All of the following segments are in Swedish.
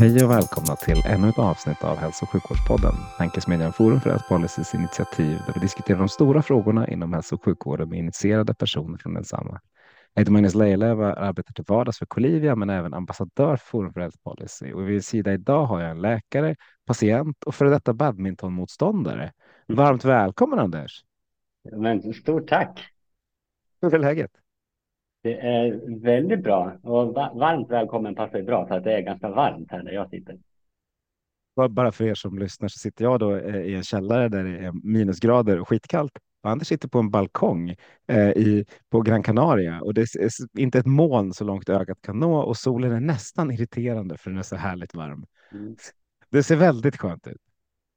Hej och välkomna till ännu ett avsnitt av Hälso och sjukvårdspodden, tankesmedjan Forum för Health Policys initiativ där vi diskuterar de stora frågorna inom hälso och sjukvården med initierade personer från densamma. Jag heter Magnus Lejelöw och arbetar till vardags för Colivia men även ambassadör för Forum för Health Policy. Och vid sida idag har jag en läkare, patient och före detta badmintonmotståndare. Varmt välkommen Anders! Men stort tack! Hur är läget? Det är väldigt bra och varmt välkommen passar bra för att det är ganska varmt här där jag sitter. Bara för er som lyssnar så sitter jag då eh, i en källare där det är minusgrader och skitkallt. Anders sitter på en balkong eh, i, på Gran Canaria och det är inte ett moln så långt ögat kan nå och solen är nästan irriterande för den är så härligt varm. Mm. Det ser väldigt skönt ut.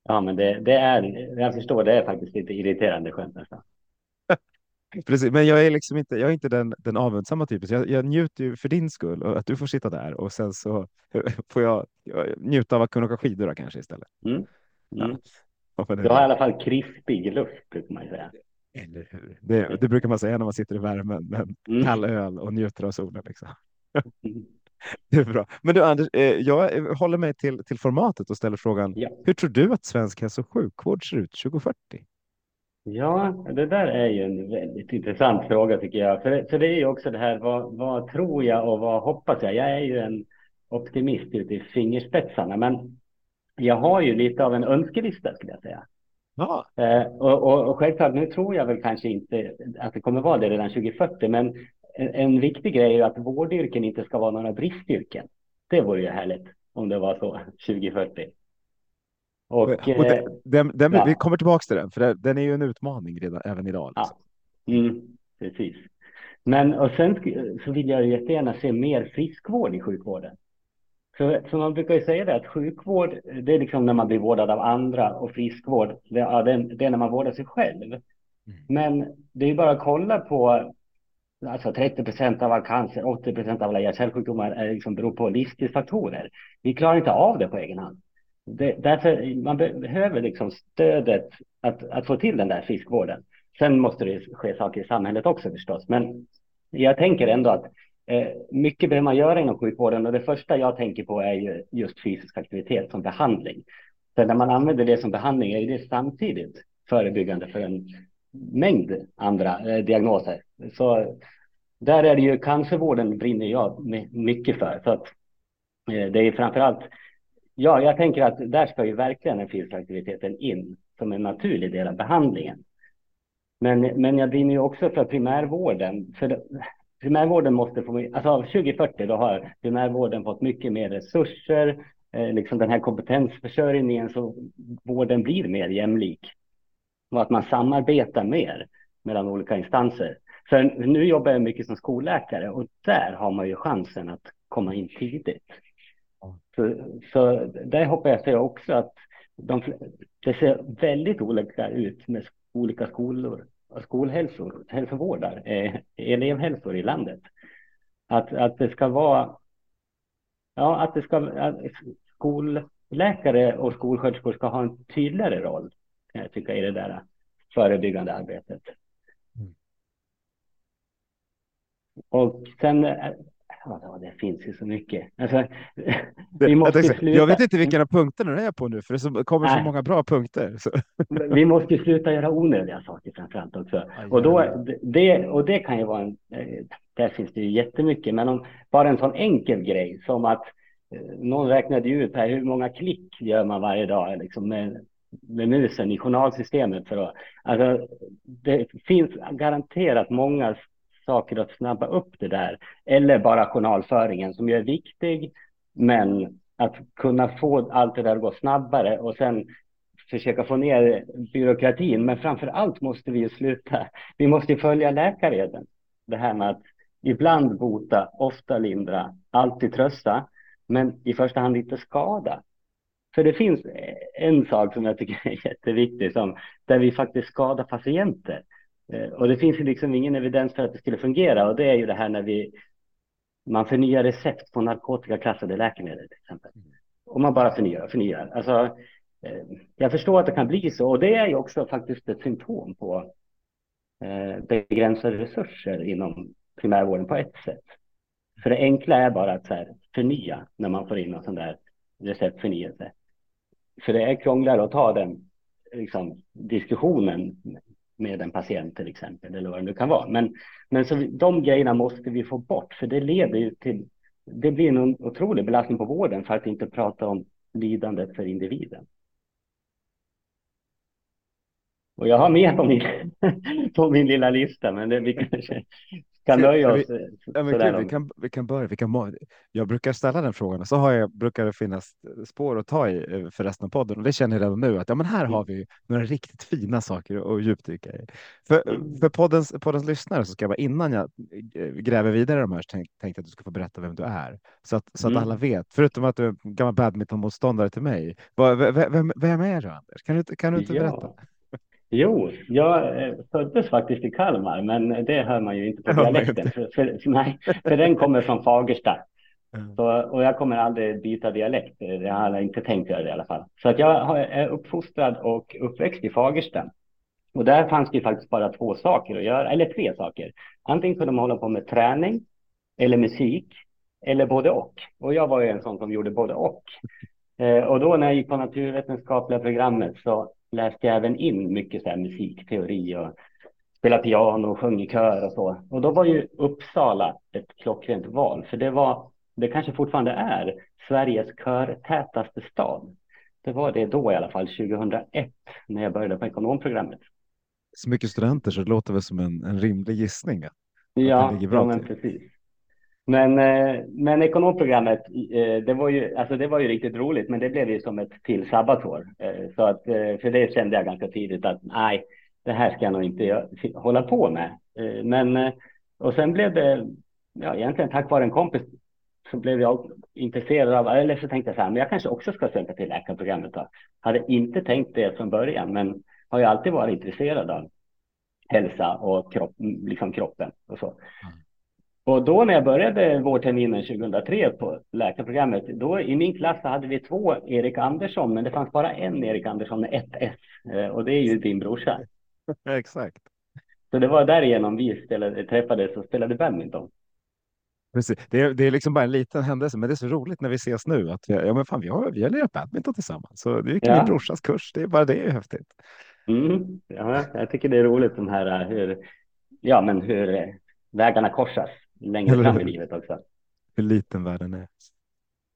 Ja, men det, det, är, jag förstår, det är faktiskt lite irriterande skönt nästan. Precis, men jag är liksom inte, jag är inte den, den avundsamma typen. Jag, jag njuter ju för din skull och att du får sitta där och sen så får jag, jag njuta av att kunna åka skidor då, kanske istället. Mm. Mm. Ja, du har i alla fall krispig luft brukar man säga. Eller hur? Det, det, brukar man säga när man sitter i värmen med mm. kall öl och njuter av solen. Liksom. Mm. Det är bra. Men du Anders, eh, jag håller mig till, till formatet och ställer frågan. Ja. Hur tror du att svensk hälso och sjukvård ser ut 2040? Ja, det där är ju en väldigt intressant fråga tycker jag. För, för det är ju också det här, vad, vad tror jag och vad hoppas jag? Jag är ju en optimist ute i fingerspetsarna, men jag har ju lite av en önskelista skulle jag säga. Ja. Eh, och, och, och självklart, nu tror jag väl kanske inte att det kommer vara det redan 2040, men en, en viktig grej är ju att vårdyrken inte ska vara några bristyrken. Det vore ju härligt om det var så 2040. Och, och den, den, den ja. Vi kommer tillbaka till den, för den är ju en utmaning redan, även idag. Liksom. Ja. Mm, precis. Men och sen så vill jag jättegärna se mer friskvård i sjukvården. Så, så man brukar ju säga det att sjukvård, det är liksom när man blir vårdad av andra och friskvård, det, ja, det, det är när man vårdar sig själv. Mm. Men det är ju bara att kolla på Alltså 30 procent av all cancer, 80 procent av alla hjärt-kärlsjukdomar är liksom beror på livsstilsfaktorer. Vi klarar inte av det på egen hand. Det, därför man behöver liksom stödet att, att få till den där friskvården. Sen måste det ske saker i samhället också förstås. Men jag tänker ändå att eh, mycket behöver man göra inom sjukvården och det första jag tänker på är ju just fysisk aktivitet som behandling. Så när man använder det som behandling är det samtidigt förebyggande för en mängd andra eh, diagnoser. Så där är det ju cancervården brinner jag mycket för. Så att, eh, det är framför allt Ja, jag tänker att där ska ju verkligen den fysiska aktiviteten in som en naturlig del av behandlingen. Men, men jag brinner ju också för primärvården. För primärvården måste få, alltså 2040 då har primärvården fått mycket mer resurser, eh, liksom den här kompetensförsörjningen så vården blir mer jämlik. Och att man samarbetar mer mellan olika instanser. För nu jobbar jag mycket som skolläkare och där har man ju chansen att komma in tidigt. Så, så där hoppas jag också att de, det ser väldigt olika ut med olika skolor och skolhälsor, hälsovårdar, eh, elevhälsor i landet. Att, att det ska vara, ja, att det ska, att skolläkare och skolsköterskor ska ha en tydligare roll, kan jag tycka, i det där förebyggande arbetet. Mm. Och sen Ja, det finns ju så mycket. Alltså, vi måste jag, sluta... jag vet inte vilka punkter det är på nu, för det kommer Nej. så många bra punkter. Så. Vi måste sluta göra onödiga saker framför allt också. Aj, och, då, det, och det kan ju vara en, eh, där finns det ju jättemycket, men om bara en sån enkel grej som att eh, någon räknade ut här hur många klick gör man varje dag liksom med, med musen i journalsystemet. För att, alltså, det finns garanterat många saker att snabba upp det där. Eller bara journalföringen som ju är viktig, men att kunna få allt det där att gå snabbare och sen försöka få ner byråkratin. Men framför allt måste vi ju sluta. Vi måste följa läkareden. det här med att ibland bota, ofta lindra, alltid trösta, men i första hand inte skada. För det finns en sak som jag tycker är jätteviktig, som, där vi faktiskt skadar patienter. Eh, och det finns liksom ingen evidens för att det skulle fungera och det är ju det här när vi man förnyar recept på narkotikaklassade läkemedel till exempel. Och man bara förnyar och förnyar. Alltså, eh, jag förstår att det kan bli så och det är ju också faktiskt ett symptom på eh, begränsade resurser inom primärvården på ett sätt. För det enkla är bara att så här, förnya när man får in någon sån där receptförnyelse. För det är krångligare att ta den liksom, diskussionen med en patient till exempel, eller vad det nu kan vara. Men, men så de grejerna måste vi få bort, för det leder ju till, det blir en otrolig belastning på vården för att inte prata om lidandet för individen. Och jag har mer på min, på min lilla lista, men det, vi kanske kan nöja oss. Vi, ja, men kul, vi, kan, vi kan börja. Vi kan, jag brukar ställa den frågan så har jag, brukar det finnas spår att ta i eh, för resten av podden. Och det känner jag redan nu att ja, men här mm. har vi några riktigt fina saker att djupdyka i. För, mm. för poddens, poddens lyssnare så ska jag bara innan jag eh, gräver vidare i de här så tänkte jag att du ska få berätta vem du är. Så att, så att mm. alla vet, förutom att du är gammal badmintonmotståndare till mig. Vem, vem, vem är du Anders? Kan du, kan du inte berätta? Jo, jag eh, föddes faktiskt i Kalmar, men det hör man ju inte på dialekten. För, för, nej, för den kommer från Fagersta. Så, och jag kommer aldrig byta dialekt. Jag har inte tänkt göra det i alla fall. Så att jag är uppfostrad och uppväxt i Fagersta. Och där fanns det ju faktiskt bara två saker att göra, eller tre saker. Antingen kunde man hålla på med träning eller musik eller både och. Och jag var ju en sån som gjorde både och. Eh, och då när jag gick på naturvetenskapliga programmet så läste jag även in mycket så här musikteori och spelade piano och sjöng i kör och så. Och då var ju Uppsala ett klockrent val, för det var, det kanske fortfarande är, Sveriges körtätaste stad. Det var det då i alla fall, 2001, när jag började på ekonomprogrammet. Så mycket studenter så det låter väl som en, en rimlig gissning? Att ja, ja men precis. Men, eh, men ekonomprogrammet, eh, det var, ju, alltså det var ju riktigt roligt, men det blev ju som ett till sabbatsår. Eh, så att, för det kände jag ganska tidigt att nej, det här ska jag nog inte hålla på med. Men, och sen blev det, ja, egentligen tack vare en kompis så blev jag intresserad av, eller så tänkte jag så här, men jag kanske också ska söka till läkarprogrammet. Då. Hade inte tänkt det från början, men har ju alltid varit intresserad av hälsa och kropp, liksom kroppen och så. Mm. Och då när jag började vårterminen 2003 på läkarprogrammet, då i min klass hade vi två Erik Andersson, men det fanns bara en Erik Andersson med ett S eh, och det är ju din brorsa. Exakt. Så det var därigenom vi spelade, träffades och spelade badminton. Precis. Det, är, det är liksom bara en liten händelse, men det är så roligt när vi ses nu att vi, ja, men fan, vi har, vi har lirat badminton tillsammans. Så det gick ja. min brorsas kurs. Det är bara det är häftigt. Mm. Ja, jag tycker det är roligt de här hur, ja, men hur vägarna korsas längre fram i livet också. Hur liten världen är.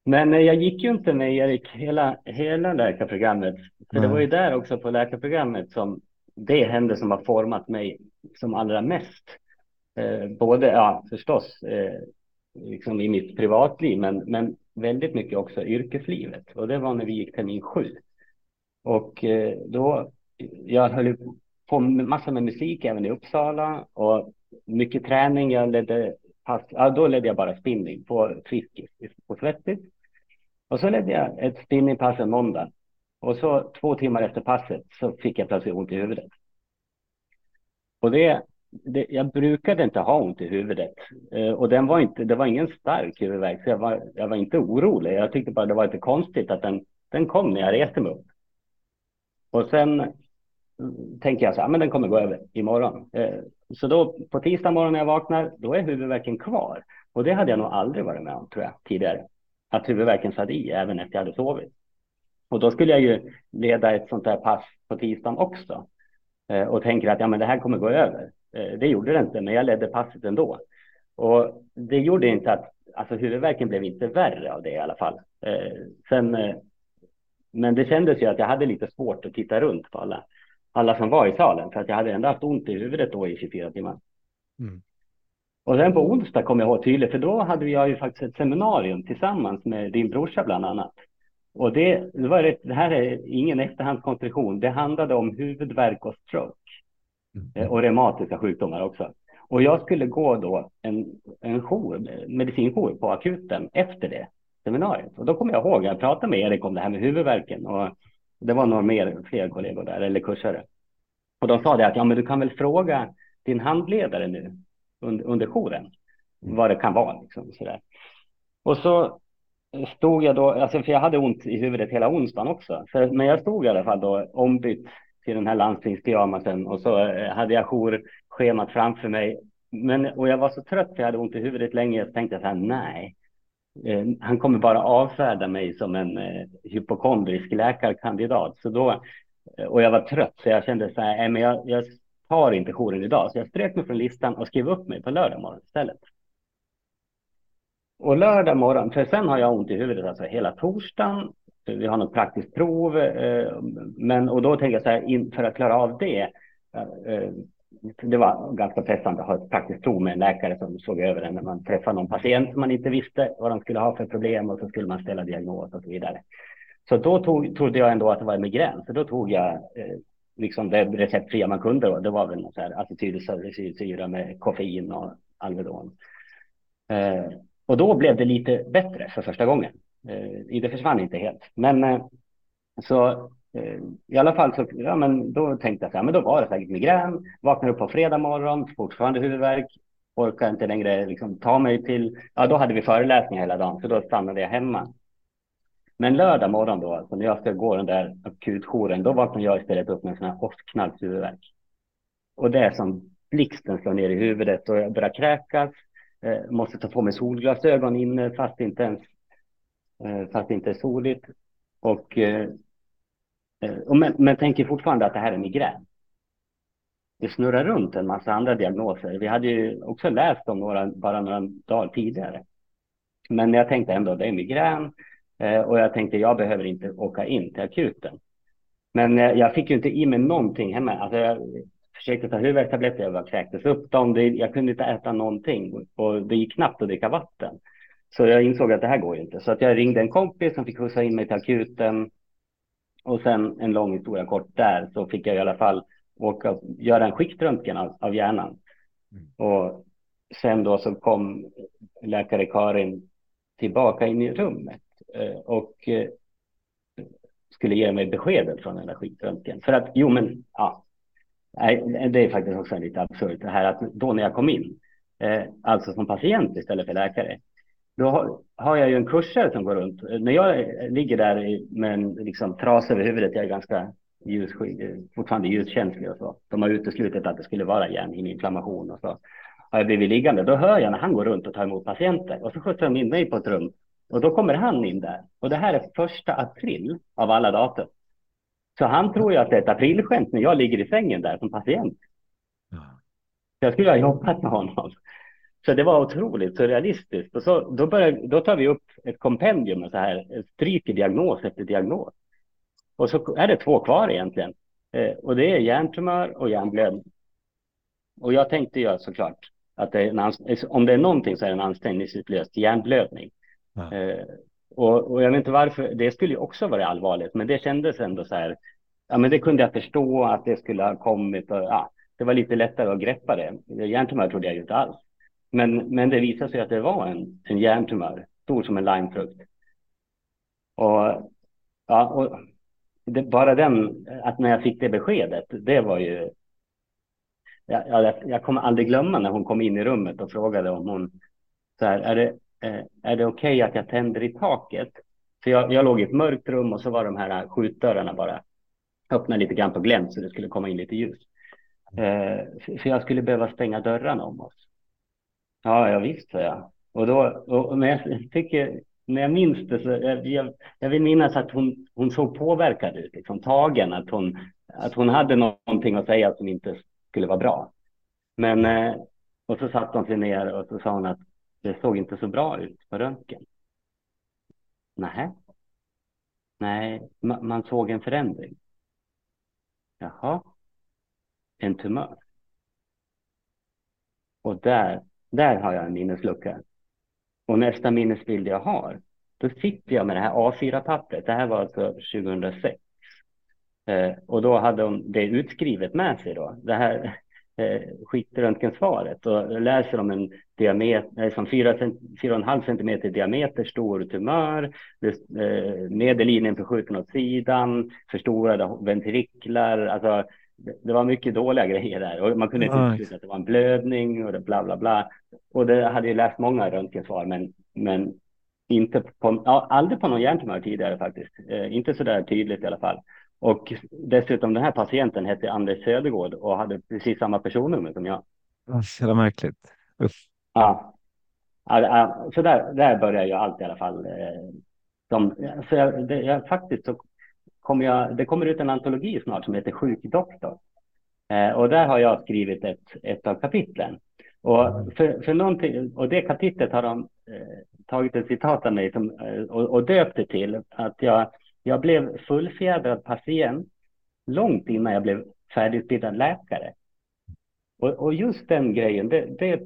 Men eh, jag gick ju inte med Erik hela, hela läkarprogrammet. För det var ju där också på läkarprogrammet som det hände som har format mig som allra mest. Eh, både, ja förstås, eh, liksom i mitt privatliv, men, men väldigt mycket också yrkeslivet. Och det var när vi gick termin sju. Och eh, då, jag höll på massor med musik även i Uppsala och mycket träning. Jag ledde pass, ja, då ledde jag bara spinning på Friskis på Svettis. Och så ledde jag ett spinningpass en måndag. Och så två timmar efter passet så fick jag plötsligt ont i huvudet. Och det, det, jag brukade inte ha ont i huvudet. Eh, och den var inte, det var ingen stark huvudvärk, så jag var, jag var inte orolig. Jag tyckte bara det var lite konstigt att den, den kom när jag reste mig upp. Och sen mm, tänker jag så här, men den kommer gå över imorgon. Eh, så då på tisdag morgon när jag vaknar, då är huvudvärken kvar. Och det hade jag nog aldrig varit med om, tror jag, tidigare. Att huvudvärken satt i även efter jag hade sovit. Och då skulle jag ju leda ett sånt där pass på tisdagen också. Eh, och tänker att ja, men det här kommer gå över. Eh, det gjorde det inte, men jag ledde passet ändå. Och det gjorde inte att, alltså huvudvärken blev inte värre av det i alla fall. Eh, sen, eh, men det kändes ju att jag hade lite svårt att titta runt på alla alla som var i salen för att jag hade ändå haft ont i huvudet då i 24 timmar. Mm. Och sen på onsdag kommer jag ihåg tydligt, för då hade jag ju faktiskt ett seminarium tillsammans med din brorsa bland annat. Och det, det, var det här är ingen efterhandskonstruktion. Det handlade om huvudvärk och stroke mm. Eh, och reumatiska sjukdomar också. Och jag skulle gå då en, en jour, medicinjour på akuten efter det seminariet. Och då kommer jag ihåg, jag pratade med Erik om det här med huvudvärken och det var några mer, fler kollegor där, eller kursare. Och de sa det att, ja men du kan väl fråga din handledare nu under, under jouren vad det kan vara. Liksom, sådär. Och så stod jag då, alltså för jag hade ont i huvudet hela onsdagen också. Så, men jag stod i alla fall då ombytt till den här landstingspyjamasen och så eh, hade jag jourschemat framför mig. Men, och jag var så trött för jag hade ont i huvudet länge så tänkte jag så här, nej, Eh, han kommer bara avfärda mig som en eh, hypokondrisk läkarkandidat. Så då, eh, och jag var trött så jag kände så här, men jag, jag tar inte jouren idag. Så jag strök mig från listan och skrev upp mig på lördag morgon istället. Och lördag morgon, för sen har jag ont i huvudet alltså hela torsdagen. Vi har något praktiskt prov, eh, men och då tänker jag så här, in, för att klara av det. Eh, det var ganska pressande att ha ett praktiskt prov med en läkare som såg över en när man träffade någon patient som man inte visste vad de skulle ha för problem och så skulle man ställa diagnos och så vidare. Så då tog, trodde jag ändå att det var migrän, så då tog jag eh, liksom det receptfria man kunde. Då. Det var väl någon så här acetylsalicylsyra med koffein och Alvedon. Eh, och då blev det lite bättre för första gången. Eh, det försvann inte helt. Men eh, så Eh, i alla fall så, ja men då tänkte jag så här, men då var det säkert migrän. Vaknade upp på fredag morgon, fortfarande huvudvärk. Orkar inte längre liksom ta mig till, ja då hade vi föreläsningar hela dagen, så då stannade jag hemma. Men lördag morgon då, alltså när jag ska gå den där akutjouren, då vaknar jag istället upp med en sån här åskknallshuvudvärk. Och det är som blixten slår ner i huvudet och jag börjar kräkas. Eh, måste ta på mig solglasögon inne fast inte ens eh, fast det inte är soligt. Och, eh, och Eh, men, men tänker fortfarande att det här är migrän. Det snurrar runt en massa andra diagnoser. Vi hade ju också läst om några bara några dagar tidigare. Men jag tänkte ändå det är migrän eh, och jag tänkte jag behöver inte åka in till akuten. Men eh, jag fick ju inte i mig någonting hemma. Alltså jag, försökte ta huvudvärkstabletter, jag bara kräktes upp dem. Jag kunde inte äta någonting och det gick knappt att dricka vatten. Så jag insåg att det här går inte. Så att jag ringde en kompis som fick skjutsa in mig till akuten. Och sen en lång historia kort där så fick jag i alla fall åka göra en skiktröntgen av, av hjärnan. Mm. Och sen då så kom läkare Karin tillbaka in i rummet eh, och eh, skulle ge mig beskedet från den där skiktröntgen. För att, jo men, ja, det är faktiskt också lite absurt det här att då när jag kom in, eh, alltså som patient istället för läkare, då har, jag ju en kursare som går runt. När jag ligger där med en liksom, tras över huvudet, jag är ganska ljus, fortfarande ljuskänslig och så. De har uteslutit att det skulle vara hjärnhinneinflammation och så. Har jag blivit liggande, då hör jag när han går runt och tar emot patienter och så skjutsar de in mig på ett rum och då kommer han in där. Och det här är första april av alla datum. Så han tror ju att det är ett aprilskämt när jag ligger i sängen där som patient. Ja. Jag skulle ha jobbat med honom. Så det var otroligt surrealistiskt. Och så, då, börjar, då tar vi upp ett kompendium med så här, stryker diagnos efter diagnos. Och så är det två kvar egentligen. Eh, och det är hjärntumör och hjärnblödning. Och jag tänkte ju såklart att det en, om det är någonting så är det en ansträngningsutlöst hjärnblödning. Ja. Eh, och, och, jag vet inte varför, det skulle ju också vara allvarligt, men det kändes ändå så här, ja men det kunde jag förstå att det skulle ha kommit och ja, det var lite lättare att greppa det. Hjärntumör trodde jag ju inte alls. Men, men det visade sig att det var en, en hjärntumör, stor som en limefrukt. Och, ja, och det, bara den, att när jag fick det beskedet, det var ju... Jag, jag, jag kommer aldrig glömma när hon kom in i rummet och frågade om hon... Så här, är det, eh, är det okej okay att jag tänder i taket? För jag, jag låg i ett mörkt rum och så var de här skjutdörrarna bara öppna lite grann på glänt så det skulle komma in lite ljus. Eh, för jag skulle behöva stänga dörrarna om oss. Ja, ja visst, sa jag. Och då, och, men jag tycker, när jag minns det så, jag, jag vill minnas att hon, hon såg påverkad ut, liksom tagen, att hon, att hon hade någonting att säga som inte skulle vara bra. Men, eh, och så satt hon sig ner och så sa hon att det såg inte så bra ut på röntgen. Nej. Nej, man, man såg en förändring. Jaha. En tumör. Och där där har jag en minneslucka. Och nästa minnesbild jag har, då sitter jag med det här A4-pappret. Det här var alltså 2006. Eh, och då hade hon det utskrivet med sig då. Det här, eh, skiktröntgensvaret och läser om en diameter, som 4,5 centimeter diameter stor tumör, eh, medellinjen förskjuten åt sidan, förstorade ventriklar, alltså det var mycket dåliga grejer där och man kunde inte utesluta att det var en blödning och det bla bla bla. Och det hade ju läst många röntgensvar, men, men inte på, ja, aldrig på någon hjärntumör tidigare faktiskt. Eh, inte så där tydligt i alla fall. Och dessutom den här patienten hette Anders Södergård och hade precis samma personnummer som jag. Så märkligt. Uff. Ja. så där, där börjar ju allt i alla fall. Eh, så jag, det, jag, faktiskt så kommer jag, det kommer ut en antologi snart som heter Sjukdoktor. Eh, och där har jag skrivit ett, ett av kapitlen. Och, för, för och det kapitlet har de eh, tagit ett citat av mig som, eh, och, och döpt det till att jag, jag blev fullfjädrad patient långt innan jag blev färdigutbildad läkare. Och, och just den grejen, det, det,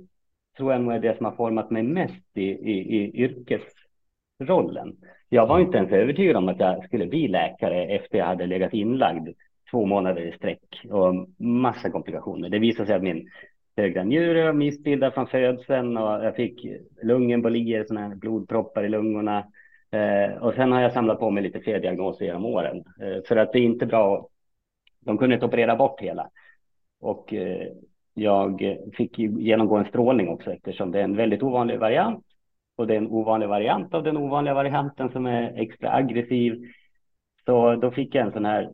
tror jag nog är det som har format mig mest i, i, i yrkesrollen. Jag var inte ens övertygad om att jag skulle bli läkare efter jag hade legat inlagd två månader i sträck och massa komplikationer. Det visade sig att min högra njure var missbildad från födseln och jag fick lungembolier, sådana här blodproppar i lungorna. Eh, och sen har jag samlat på mig lite fler diagnoser genom åren. Eh, för att det är inte bra. De kunde inte operera bort hela. Och eh, jag fick genomgå en strålning också eftersom det är en väldigt ovanlig variant. Och det är en ovanlig variant av den ovanliga varianten som är extra aggressiv. Så då fick jag en sån här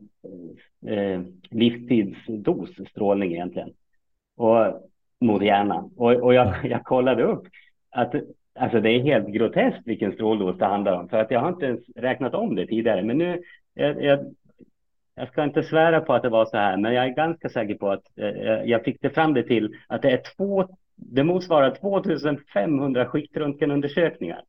eh, livstidsdos strålning egentligen. Och mot hjärnan. Och, och jag, jag kollade upp att alltså det är helt groteskt vilken stråldos det handlar om. För att jag har inte ens räknat om det tidigare. Men nu, jag, jag, jag ska inte svära på att det var så här, men jag är ganska säker på att eh, jag fick det fram det till att det är två, det motsvarar 2500 skiktröntgenundersökningar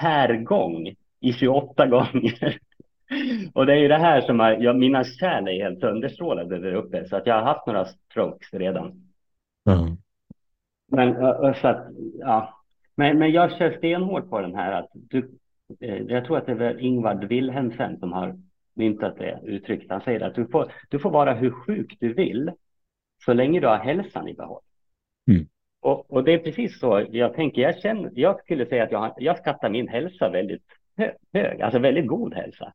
per gång i 28 gånger. Och det är ju det här som har, ja, mina kärl är helt sönderstrålade där uppe, så att jag har haft några strokes redan. Mm. Men, så att, ja. men, men jag kör stenhårt på den här att du, eh, jag tror att det är Ingvar Wilhelmsen som har myntat det uttrycket. Han säger att du får, du får vara hur sjuk du vill så länge du har hälsan i behåll. Mm. Och, och, det är precis så jag tänker. Jag, känner, jag skulle säga att jag, jag skattar min hälsa väldigt hög, alltså väldigt god hälsa.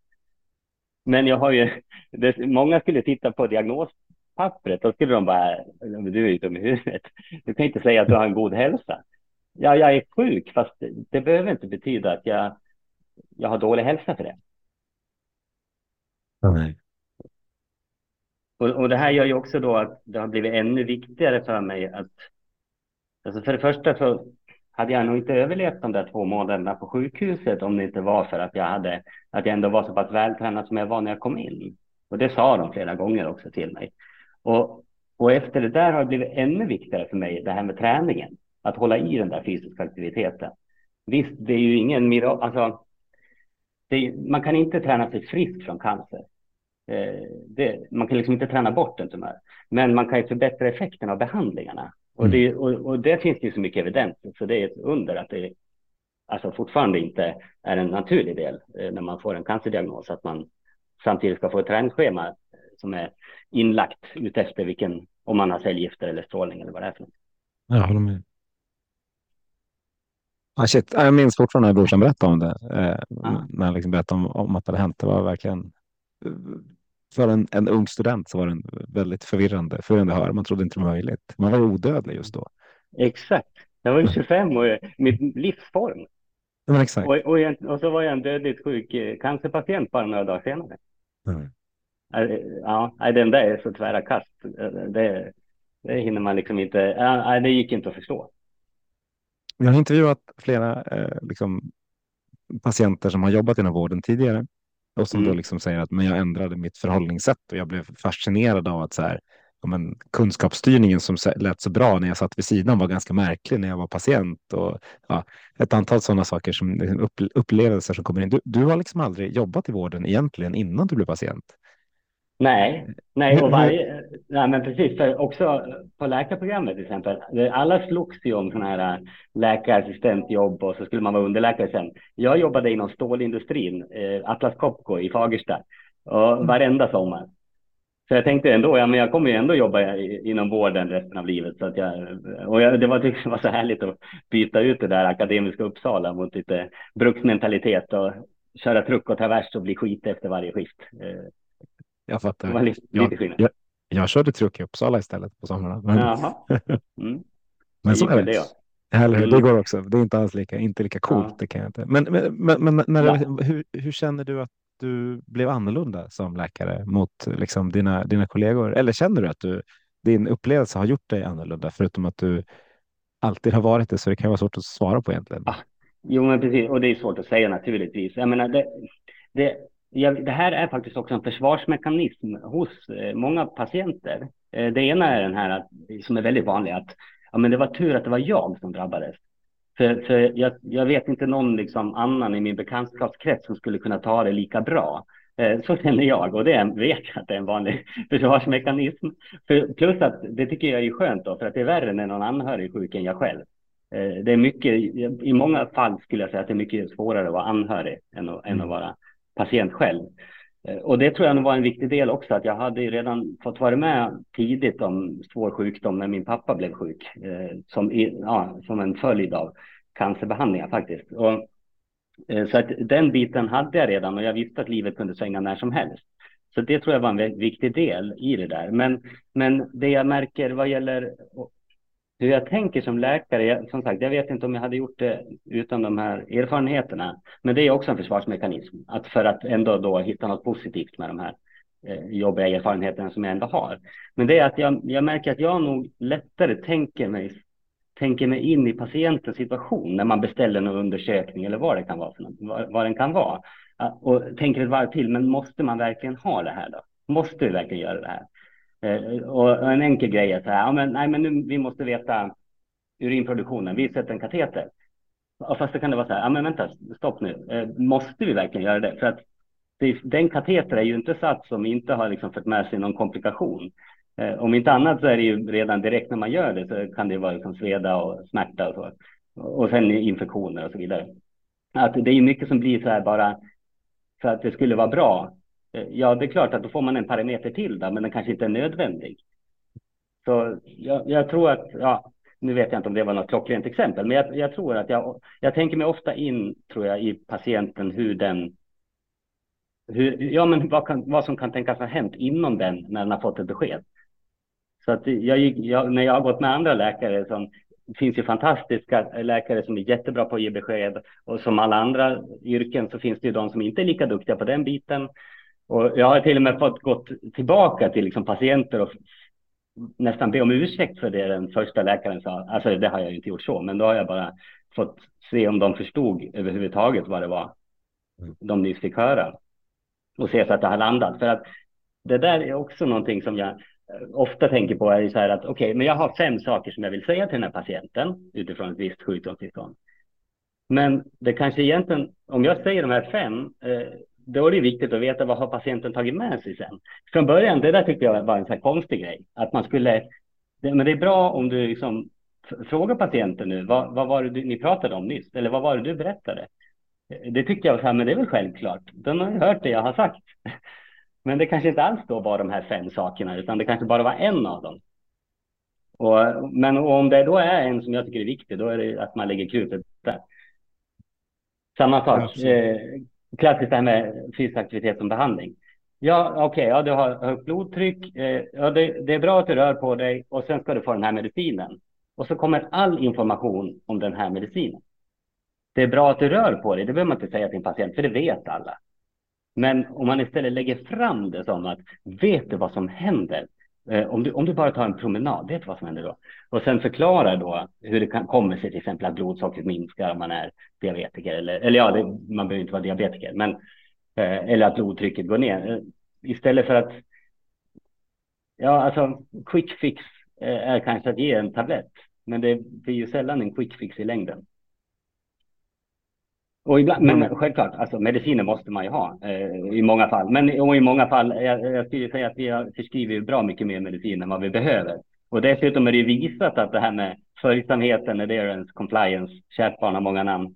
Men jag har ju, det, många skulle titta på diagnospappret, då skulle de bara, du är ju dum i huvudet. Du kan inte säga att du har en god hälsa. Ja, jag är sjuk, fast det, det behöver inte betyda att jag, jag har dålig hälsa för det. Nej. Och, och det här gör ju också då att det har blivit ännu viktigare för mig att, alltså för det första så hade jag nog inte överlevt de där två månaderna på sjukhuset om det inte var för att jag hade, att jag ändå var så pass vältränad som jag var när jag kom in. Och det sa de flera gånger också till mig. Och, och efter det där har det blivit ännu viktigare för mig, det här med träningen. Att hålla i den där fysiska aktiviteten. Visst, det är ju ingen mirakel, alltså, är, man kan inte träna sig frisk från cancer. Eh, det, man kan liksom inte träna bort en tumör. Men man kan ju förbättra effekten av behandlingarna. Och det, mm. och, och det finns ju så mycket evidens så det är ett under att det alltså fortfarande inte är en naturlig del eh, när man får en cancerdiagnos, att man samtidigt ska få ett träningsschema som är inlagt utefter vilken, om man har cellgifter eller strålning eller vad det är för något. Jag håller med. Ah, shit. Jag minns fortfarande när brorsan berättade om det. Eh, ah. När han liksom berättade om, om att det hade hänt. Det var verkligen för en, en ung student så var det väldigt förvirrande, förvirrande höra. Man trodde inte det var möjligt. Man var odödlig just då. Exakt. Jag var ju 25 och mitt livsform. Ja, exakt. Och, och, jag, och, så var jag en dödligt sjuk eh, cancerpatient bara några dagar senare. Mm. Ja, den där är så tvära kast. Det, det hinner man liksom inte. Det gick inte att förstå. Vi har intervjuat flera eh, liksom, patienter som har jobbat inom vården tidigare och som mm. då liksom säger att men jag ändrade mitt förhållningssätt och jag blev fascinerad av att så här, men, kunskapsstyrningen som lät så bra när jag satt vid sidan var ganska märklig när jag var patient och ja, ett antal sådana saker som liksom upp, upplevelser som kommer in. Du, du har liksom aldrig jobbat i vården egentligen innan du blev patient. Nej, nej, och varje, nej men precis, för också på läkarprogrammet till exempel. Alla slogs ju om sådana här läkarassistentjobb och så skulle man vara underläkare sen. Jag jobbade inom stålindustrin, eh, Atlas Copco i Fagersta, och mm. varenda sommar. Så jag tänkte ändå, ja men jag kommer ju ändå jobba inom vården resten av livet. Så att jag, och jag, det var, det var så härligt att byta ut det där akademiska Uppsala mot lite bruksmentalitet och köra truck och travers och bli skit efter varje skift. Eh, jag fattar. Det var lite, jag, lite jag, jag, körde truck i Uppsala istället på somrarna. Men, mm. men så är det. det eller hur? Det mm. går också. Det är inte alls lika, inte lika coolt. Ja. Det kan jag inte. Men, men, men, men när, ja. hur, hur känner du att du blev annorlunda som läkare mot liksom, dina, dina kollegor? Eller känner du att du, din upplevelse har gjort dig annorlunda förutom att du alltid har varit det? Så det kan vara svårt att svara på egentligen. Ah, jo, men precis. Och det är svårt att säga naturligtvis. Jag menar, det, det, det här är faktiskt också en försvarsmekanism hos eh, många patienter. Eh, det ena är den här som är väldigt vanlig att ja, men det var tur att det var jag som drabbades. För, för jag, jag vet inte någon liksom annan i min bekantskapskrets som skulle kunna ta det lika bra. Eh, så känner jag och det vet jag att det är en vanlig försvarsmekanism. För, plus att det tycker jag är skönt då, för att det är värre när någon anhörig är sjuk än jag själv. Det är mycket, i många fall skulle jag säga att det är mycket svårare att vara anhörig än att, än att vara patient själv. Eh, och det tror jag nog var en viktig del också, att jag hade redan fått vara med tidigt om svår sjukdom när min pappa blev sjuk, eh, som, ja, som en följd av cancerbehandlingar faktiskt. Och, eh, så att den biten hade jag redan och jag visste att livet kunde svänga när som helst. Så det tror jag var en viktig del i det där. Men, men det jag märker vad gäller hur jag tänker som läkare, jag, som sagt, jag vet inte om jag hade gjort det utan de här erfarenheterna. Men det är också en försvarsmekanism, att för att ändå då hitta något positivt med de här eh, jobbiga erfarenheterna som jag ändå har. Men det är att jag, jag märker att jag nog lättare tänker mig, tänker mig in i patientens situation när man beställer någon undersökning eller vad det kan vara, för något, vad, vad den kan vara. Och tänker ett varv till, men måste man verkligen ha det här då? Måste vi verkligen göra det här? Eh, och en enkel grej är så här, ja, men, nej, men nu, vi måste veta urinproduktionen, vi sätter en kateter. Och fast det kan det vara så här, ja men vänta, stopp nu, eh, måste vi verkligen göra det? För att det, den kateter är ju inte satt som inte har liksom fått med sig någon komplikation. Eh, om inte annat så är det ju redan direkt när man gör det så kan det vara liksom sveda och smärta och så. Och sen infektioner och så vidare. Att det är mycket som blir så här bara för att det skulle vara bra Eh, ja, det är klart att då får man en parameter till där, men den kanske inte är nödvändig. Så jag, jag tror att, ja, nu vet jag inte om det var något klockrent exempel, men jag, jag, tror att jag, jag tänker mig ofta in, tror jag, i patienten hur den, hur, ja, men vad, kan, vad som kan tänkas ha hänt inom den när den har fått ett besked. Så att jag, jag, när jag har gått med andra läkare som det finns ju fantastiska läkare som är jättebra på att ge besked och som alla andra yrken så finns det ju de som inte är lika duktiga på den biten. Och jag har till och med fått gått tillbaka till liksom patienter och nästan be om ursäkt för det den första läkaren sa. Alltså det har jag inte gjort så, men då har jag bara fått se om de förstod överhuvudtaget vad det var mm. de nyss fick höra. Och se så att det har landat. För att det där är också någonting som jag eh, ofta tänker på är så här att okej, okay, men jag har fem saker som jag vill säga till den här patienten utifrån ett visst sjukdomstillstånd. Men det kanske egentligen, om jag säger de här fem, eh, då är det viktigt att veta vad har patienten tagit med sig sen. Från början, det där tyckte jag var en så konstig grej. Att man skulle, men det är bra om du liksom frågar patienten nu, vad, vad var det du, ni pratade om nyss? Eller vad var det du berättade? Det tyckte jag så här, men det är väl självklart. Den har ju hört det jag har sagt. Men det kanske inte alls då var de här fem sakerna, utan det kanske bara var en av dem. Och, men om det då är en som jag tycker är viktig, då är det att man lägger krutet där. Samma sak, eh, klassiskt det här med fysisk aktivitet som behandling. Ja, okej, okay, ja, du har högt blodtryck. Eh, ja, det, det, är bra att du rör på dig och sen ska du få den här medicinen. Och så kommer all information om den här medicinen. Det är bra att du rör på dig, det behöver man inte säga till en patient, för det vet alla. Men om man istället lägger fram det som att, vet du vad som händer Eh, om du, om du bara tar en promenad, vet du vad som händer då? Och sen förklarar då hur det kan, kommer sig till exempel att blodsockret minskar om man är diabetiker. Eller, eller ja, det, man behöver inte vara diabetiker, men eh, eller att blodtrycket går ner. Eh, istället för att, ja alltså quick fix eh, är kanske att ge en tablett, men det blir ju sällan en quick fix i längden. Och ibland, men mm. självklart, alltså mediciner måste man ju ha eh, i många fall. Men och i många fall, jag, jag skulle säga att vi förskriver bra mycket mer medicin än vad vi behöver. Och dessutom är det visat att det här med följsamheten, adherence, compliance, kärt barn har många namn.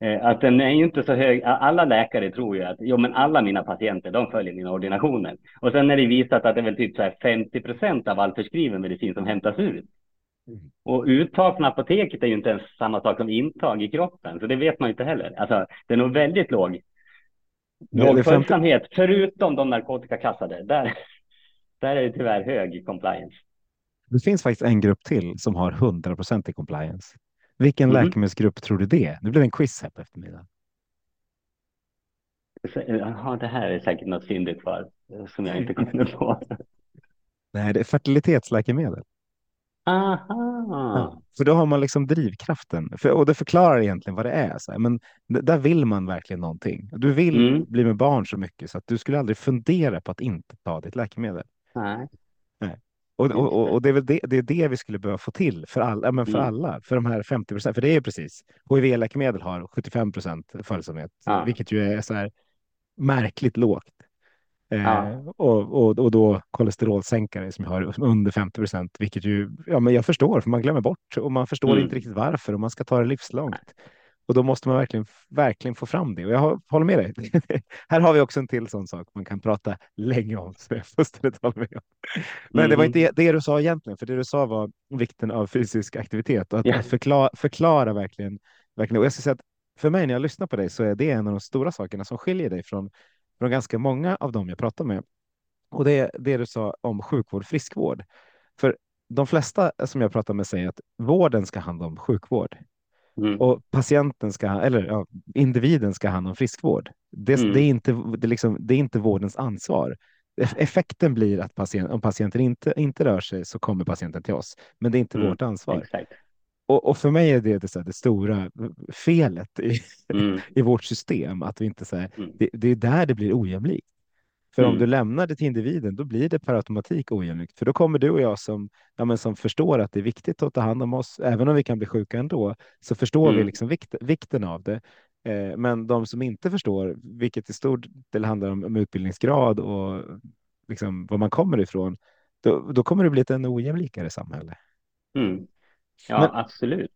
Eh, att den är ju inte så hög. Alla läkare tror ju att jo, men alla mina patienter, de följer mina ordinationer. Och sen är det visat att det är väl typ så här 50 procent av all förskriven medicin som hämtas ut. Mm. Och uttag från apoteket är ju inte ens samma sak som intag i kroppen, så det vet man inte heller. Alltså, det är nog väldigt låg, låg följsamhet, förutom de narkotikaklassade. Där, där är det tyvärr hög compliance. Det finns faktiskt en grupp till som har 100 procent i compliance. Vilken mm. läkemedelsgrupp tror du det är? Nu blir det en quiz här på eftermiddagen. Ja, det här är säkert något fyndigt för som jag inte kommer på. Nej, det är fertilitetsläkemedel. Aha. för då har man liksom drivkraften för, och det förklarar egentligen vad det är. Så här. Men där vill man verkligen någonting. Du vill mm. bli med barn så mycket så att du skulle aldrig fundera på att inte ta ditt läkemedel. Nej. Nej. Och, och, och, det är väl det, det, är det vi skulle behöva få till för alla, men för mm. alla, för de här 50 procent. För det är precis HIV-läkemedel har 75 procent följsamhet, ja. vilket ju är så här märkligt lågt. Ja. Eh, och, och, och då kolesterolsänkare som har under 50 procent, vilket ju, ja men jag förstår, för man glömmer bort och man förstår mm. inte riktigt varför och man ska ta det livslångt. Och då måste man verkligen, verkligen få fram det. Och jag håller med dig. Här har vi också en till sån sak man kan prata länge om. Så jag fullständigt håller med. Men mm. det var inte mm. det du sa egentligen, för det du sa var vikten av fysisk aktivitet och att, yeah. förklara, förklara verkligen, verkligen. Och jag ska säga att för mig när jag lyssnar på dig så är det en av de stora sakerna som skiljer dig från, från ganska många av dem jag pratar med. Och det är det du sa om sjukvård, friskvård. För de flesta som jag pratar med säger att vården ska handla om sjukvård. Mm. Och patienten ska, eller ja, individen ska ha hand om friskvård. Det, mm. det, är inte, det, liksom, det är inte vårdens ansvar. Effekten blir att patient, om patienten inte, inte rör sig så kommer patienten till oss, men det är inte mm. vårt ansvar. Och, och, för mig är det det, så här, det stora felet i, mm. i vårt system, att vi inte så här, mm. det, det, är där det blir ojämlikt. För mm. om du lämnar det till individen, då blir det per automatik ojämlikt. För då kommer du och jag som, ja, men som förstår att det är viktigt att ta hand om oss, även om vi kan bli sjuka ändå, så förstår mm. vi liksom vikt, vikten av det. Eh, men de som inte förstår, vilket i stor del handlar om, om utbildningsgrad och liksom var man kommer ifrån, då, då kommer det bli ett ännu ojämlikare samhälle. Mm. Ja, men, absolut.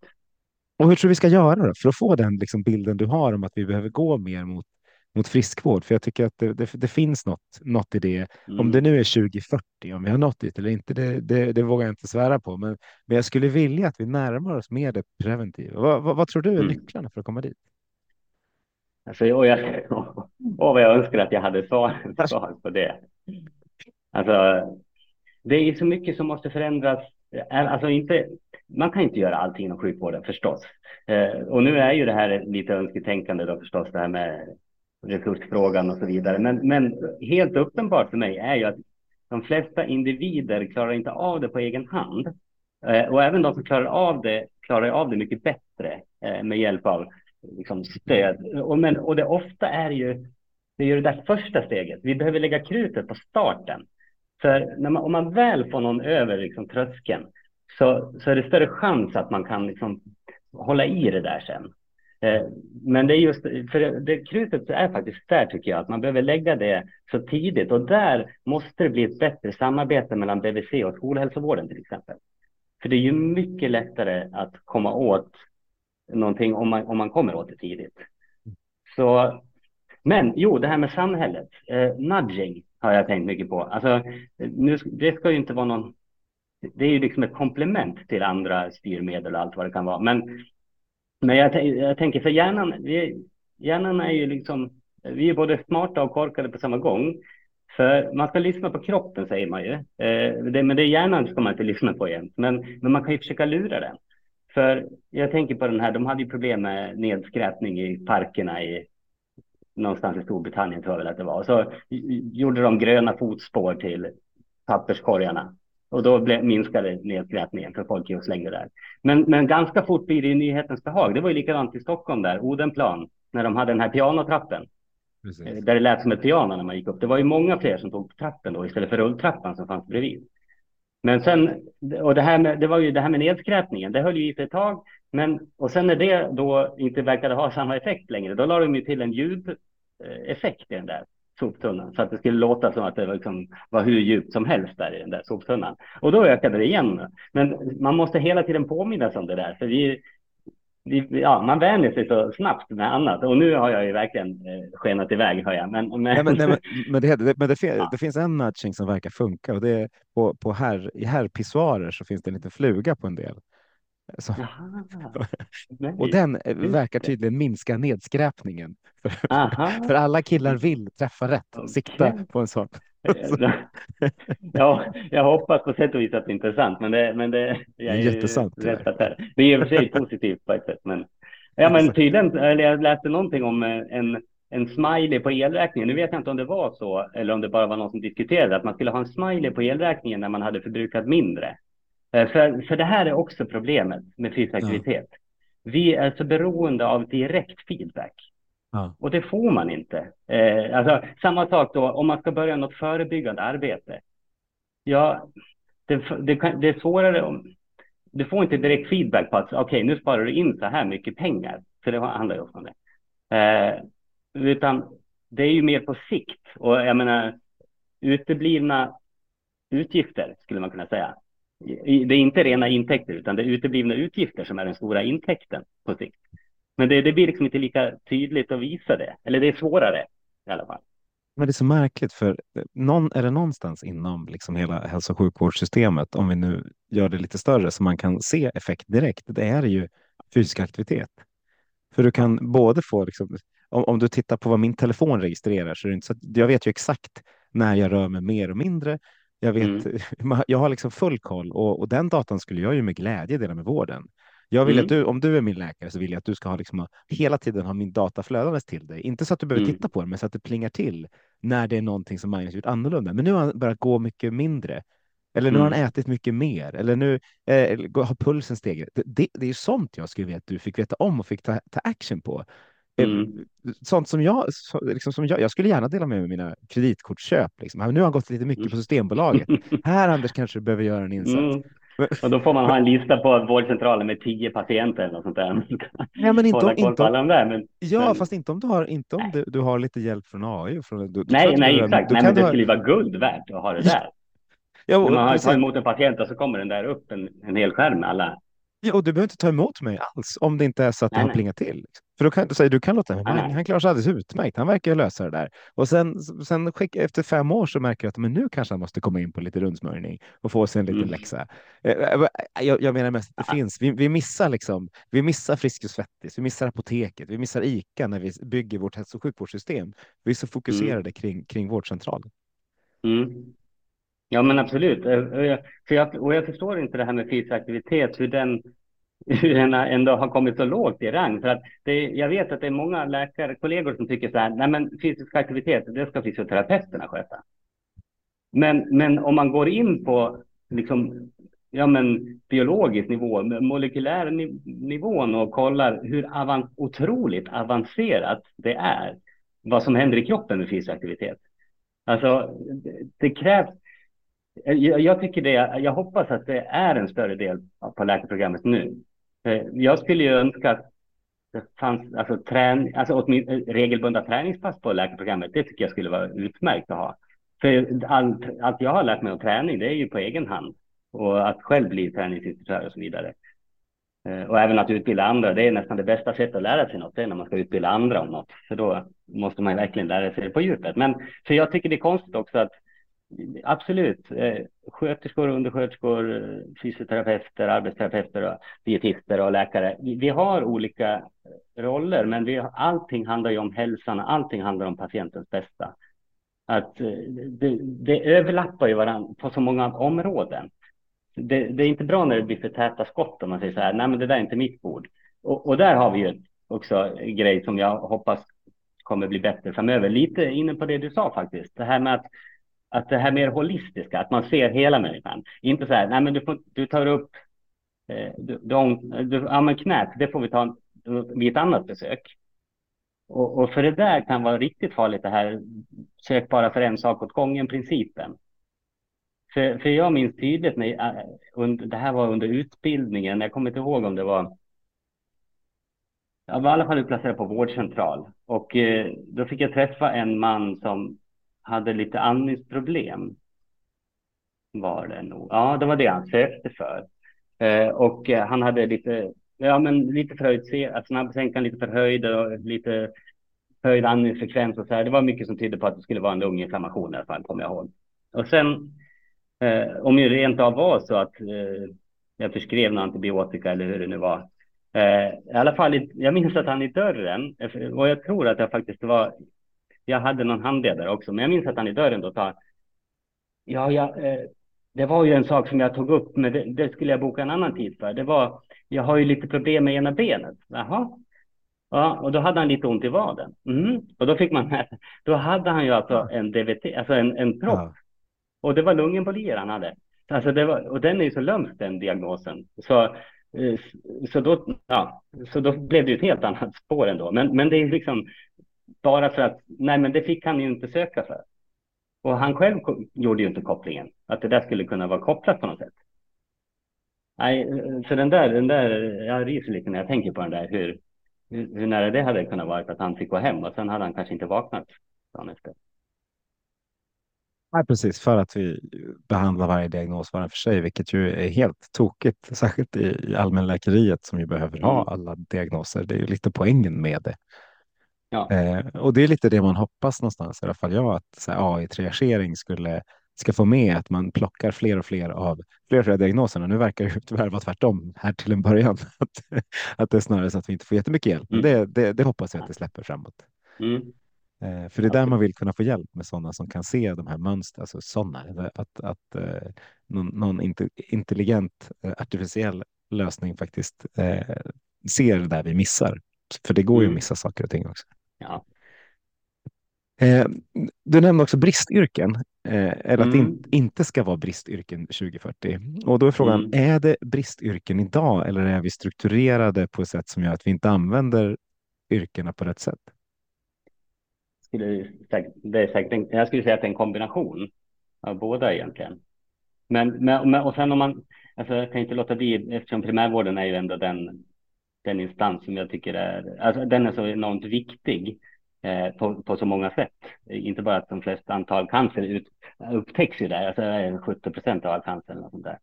Och hur tror vi ska göra då, för att få den liksom bilden du har om att vi behöver gå mer mot mot friskvård, för jag tycker att det, det, det finns något, något i det. Mm. Om det nu är 2040, om vi har nått dit eller inte, det, det, det, vågar jag inte svära på. Men, men jag skulle vilja att vi närmar oss mer det preventiva. Vad, vad, vad tror du är mm. nycklarna för att komma dit? Alltså, och, jag, och vad jag önskar att jag hade svar, svar på det. Alltså, det är så mycket som måste förändras. Alltså inte, man kan inte göra allting inom sjukvården förstås. Eh, och nu är ju det här lite önsketänkande då förstås, det här med resursfrågan och så vidare. Men, men helt uppenbart för mig är ju att de flesta individer klarar inte av det på egen hand. Eh, och även de som klarar av det klarar av det mycket bättre eh, med hjälp av liksom, stöd. Och, men, och det ofta är ju det, är ju det där första steget. Vi behöver lägga krutet på starten. För när man, om man väl får någon över liksom, tröskeln så, så är det större chans att man kan liksom, hålla i det där sen. Eh, men det är just, för det krutet är faktiskt där tycker jag, att man behöver lägga det så tidigt och där måste det bli ett bättre samarbete mellan BVC och skolhälsovården till exempel. För det är ju mycket lättare att komma åt någonting om man, om man kommer åt det tidigt. Så, men jo, det här med samhället, eh, nudging har jag tänkt mycket på. Alltså, nu, det ska ju inte vara någon det är ju liksom ett komplement till andra styrmedel och allt vad det kan vara. Men men jag, jag tänker, för hjärnan, vi, hjärnan är ju liksom, vi är både smarta och korkade på samma gång. För man ska lyssna på kroppen säger man ju. Eh, det, men det är hjärnan ska man inte lyssna på jämt. Men, men man kan ju försöka lura den. För jag tänker på den här, de hade ju problem med nedskräpning i parkerna i någonstans i Storbritannien tror jag väl att det var. Så gjorde de gröna fotspår till papperskorgarna. Och då blev, minskade nedskräpningen för folk och slängde där. Men, men ganska fort blir det nyhetens behag. Det var ju likadant i Stockholm där, Odenplan, när de hade den här pianotrappen. Precis. Eh, där det lät som ett piano när man gick upp. Det var ju många fler som tog trappen då istället för rulltrappan som fanns bredvid. Men sen, och det här med, det var ju det här med nedskräpningen, det höll ju i sig ett tag. Men, och sen när det då inte verkade ha samma effekt längre, då la de ju till en ljudeffekt i den där soptunnan så att det skulle låta som att det var, liksom, var hur djupt som helst där i den där soptunnan. Och då ökade det igen. Men man måste hela tiden påminnas om det där, för vi, ja, man vänjer sig så snabbt med annat och nu har jag ju verkligen eh, skenat iväg hör jag. Men, men... Nej, men, nej, men, men, det, men det, ja. det, finns en nudging som verkar funka och det är på, på här, i herrpissoarer så finns det en liten fluga på en del. Och den verkar tydligen minska nedskräpningen. För, för alla killar vill träffa rätt och sikta på en sån. ja, jag hoppas på sätt och vis att det är intressant, men det, men det, jag är jättesant. Rätt att det, det är i och för sig positivt på ett sätt, men ja, men tydligen, eller jag läste någonting om eh, en, en smiley på elräkningen. Nu vet jag inte om det var så eller om det bara var någon som diskuterade att man skulle ha en smiley på elräkningen när man hade förbrukat mindre. Eh, för, för det här är också problemet med fysisk aktivitet. Ja. Vi är så beroende av direkt feedback. Ja. Och det får man inte. Eh, alltså, samma sak då om man ska börja något förebyggande arbete. Ja, det, det, det är svårare om... Du får inte direkt feedback på att okej, okay, nu sparar du in så här mycket pengar. För det handlar ju ofta om det. Eh, utan det är ju mer på sikt. Och jag menar, uteblivna utgifter skulle man kunna säga. Det är inte rena intäkter, utan det är uteblivna utgifter som är den stora intäkten på sikt. Men det, det blir liksom inte lika tydligt att visa det, eller det är svårare i alla fall. Men det är så märkligt, för eh, någon, är det någonstans inom liksom hela hälso och sjukvårdssystemet, om vi nu gör det lite större, så man kan se effekt direkt, det är ju fysisk aktivitet. För du kan både få, liksom, om, om du tittar på vad min telefon registrerar, så är det inte så att jag vet ju exakt när jag rör mig mer och mindre. Jag vet, mm. jag har liksom full koll och, och den datan skulle jag ju med glädje dela med vården. Jag vill mm. att du, om du är min läkare så vill jag att du ska ha liksom, hela tiden ha min data flödandes till dig. Inte så att du behöver mm. titta på det, men så att det plingar till när det är någonting som Magnus gjort annorlunda. Men nu har han börjat gå mycket mindre. Eller nu har han mm. ätit mycket mer. Eller nu eh, har pulsen stigit. Det, det, det, är sånt jag skulle vilja att du fick veta om och fick ta, ta action på. Eh, mm. Sånt som jag, liksom som jag, jag skulle gärna dela med mig mina kreditkortsköp. Liksom. Nu har han gått lite mycket på mm. Systembolaget. Här Anders kanske du behöver göra en insats. Mm. Och då får man ha en lista på vårdcentralen med tio patienter eller något sånt där. Ja, men inte om, inte om, där, men, ja, men... fast inte om du har, inte om du, du har lite hjälp från AI. Från, du, nej, nej, du, exakt. nej, men det skulle ju vara guld värt att ha det där. Ja, och, När man tar emot en patient och så kommer den där upp en, en hel skärm med alla Ja, och du behöver inte ta emot mig alls om det inte är så att nej, det har plingat till. Liksom. För då kan du säga, du kan låta, nej, han klarar sig alldeles utmärkt. Han verkar lösa det där. Och sen, sen skick, efter fem år så märker jag att men nu kanske han måste komma in på lite rundsmörjning och få sig en liten mm. läxa. Eh, eh, jag, jag menar mest att det finns. Vi, vi missar liksom. Vi missar Friskis Svettis, vi missar apoteket, vi missar ICA när vi bygger vårt hälso och sjukvårdssystem. Vi är så fokuserade mm. kring, kring vårdcentralen. Mm. Ja, men absolut. Eh, för jag, och jag förstår inte det här med fysisk aktivitet, hur den hur den ändå har kommit så lågt i rang. För att det, jag vet att det är många läkarkollegor som tycker så här, nej men fysisk aktivitet, det ska fysioterapeuterna sköta. Men, men om man går in på liksom, ja, men, biologisk nivå, molekylär nivån och kollar hur avan otroligt avancerat det är, vad som händer i kroppen med fysisk aktivitet. Alltså, det, det krävs jag, jag tycker det, jag hoppas att det är en större del på läkarprogrammet nu. Eh, jag skulle ju önska att det fanns alltså, trän, alltså eh, regelbundna träningspass på läkarprogrammet. Det tycker jag skulle vara utmärkt att ha. För allt, allt jag har lärt mig om träning, det är ju på egen hand. Och att själv bli träningsinstruktör och så vidare. Eh, och även att utbilda andra, det är nästan det bästa sättet att lära sig något, det är när man ska utbilda andra om något. För då måste man verkligen lära sig det på djupet. Men för jag tycker det är konstigt också att Absolut. Eh, sköterskor, undersköterskor, fysioterapeuter, arbetsterapeuter, dietister och läkare. Vi har olika roller, men vi, allting handlar ju om hälsan, allting handlar om patientens bästa. Att eh, det, det överlappar ju varandra på så många områden. Det, det, är inte bra när det blir för täta skott om man säger så här, nej men det där är inte mitt bord. Och, och där har vi ju också en grej som jag hoppas kommer bli bättre framöver. Lite inne på det du sa faktiskt, det här med att att det här mer holistiska, att man ser hela människan. Inte så här, nej men du, får, du tar upp eh, du, du, ja, men knät, det får vi ta vid ett annat besök. Och, och, för det där kan vara riktigt farligt det här sök bara för en sak åt gången-principen. För, för jag minns tydligt när eh, under, det här var under utbildningen, jag kommer inte ihåg om det var jag var i alla fall utplacerad på vårdcentral och eh, då fick jag träffa en man som hade lite andningsproblem. Var det nog. Ja, det var det han sökte för. Eh, och eh, han hade lite ja, men lite förhöjd, att snabbsänkan lite förhöjd och lite höjd andningsfrekvens och så här. Det var mycket som tydde på att det skulle vara en lunginflammation i alla fall, kommer jag ihåg. Och sen eh, om det rent av var så att eh, jag förskrev någon antibiotika eller hur det nu var. Eh, I alla fall, jag minns att han i dörren, och jag tror att jag faktiskt var, jag hade någon handledare också, men jag minns att han i dörren då sa, ja, ja eh, det var ju en sak som jag tog upp, men det, det, skulle jag boka en annan tid för. Det var, jag har ju lite problem med ena benet. Jaha. Ja, och då hade han lite ont i vaden. Mm. Och då fick man, då hade han ju alltså en DVT, alltså en, en propp. Ja. Och det var lungembolier han hade. Alltså det var, och den är ju så lömsk den diagnosen. Så, eh, så, då, ja, så då blev det ju ett helt annat spår ändå. Men, men det är liksom bara för att, nej men det fick han ju inte söka för. Och han själv gjorde ju inte kopplingen, att det där skulle kunna vara kopplat på något sätt. Nej, så den där, den där, jag ryser lite när jag tänker på den där, hur, hur, hur nära det hade kunnat vara att han fick gå hem och sen hade han kanske inte vaknat dagen efter. Nej, precis, för att vi behandlar varje diagnos var för sig, vilket ju är helt tokigt, särskilt i allmänläkeriet som ju behöver mm. ha alla diagnoser. Det är ju lite poängen med det. Ja. Eh, och det är lite det man hoppas någonstans, i alla fall jag, att AI-triagering skulle ska få med att man plockar fler och fler av fler och fler diagnoserna. Nu verkar det tyvärr vara tvärtom här till en början, att, att det är snarare så att vi inte får jättemycket hjälp. Men mm. det, det, det hoppas jag att det släpper framåt. Mm. Eh, för det är där man vill kunna få hjälp med sådana som kan se de här mönstren, alltså sådana, att, att eh, någon, någon intelligent eh, artificiell lösning faktiskt eh, ser det där vi missar. För det går ju att mm. missa saker och ting också. Ja. Eh, du nämnde också bristyrken, eh, eller att det in, inte ska vara bristyrken 2040. Och då är frågan, mm. är det bristyrken idag eller är vi strukturerade på ett sätt som gör att vi inte använder yrkena på rätt sätt? Det är säkert jag skulle säga att det är en kombination av båda egentligen. Men, men och sen om man, alltså jag kan inte låta bli, eftersom primärvården är ju ändå den, den instans som jag tycker är, alltså den är så enormt viktig eh, på, på så många sätt. Inte bara att de flesta antal cancer ut, upptäcks ju där, alltså 70 procent av all cancer eller sånt där.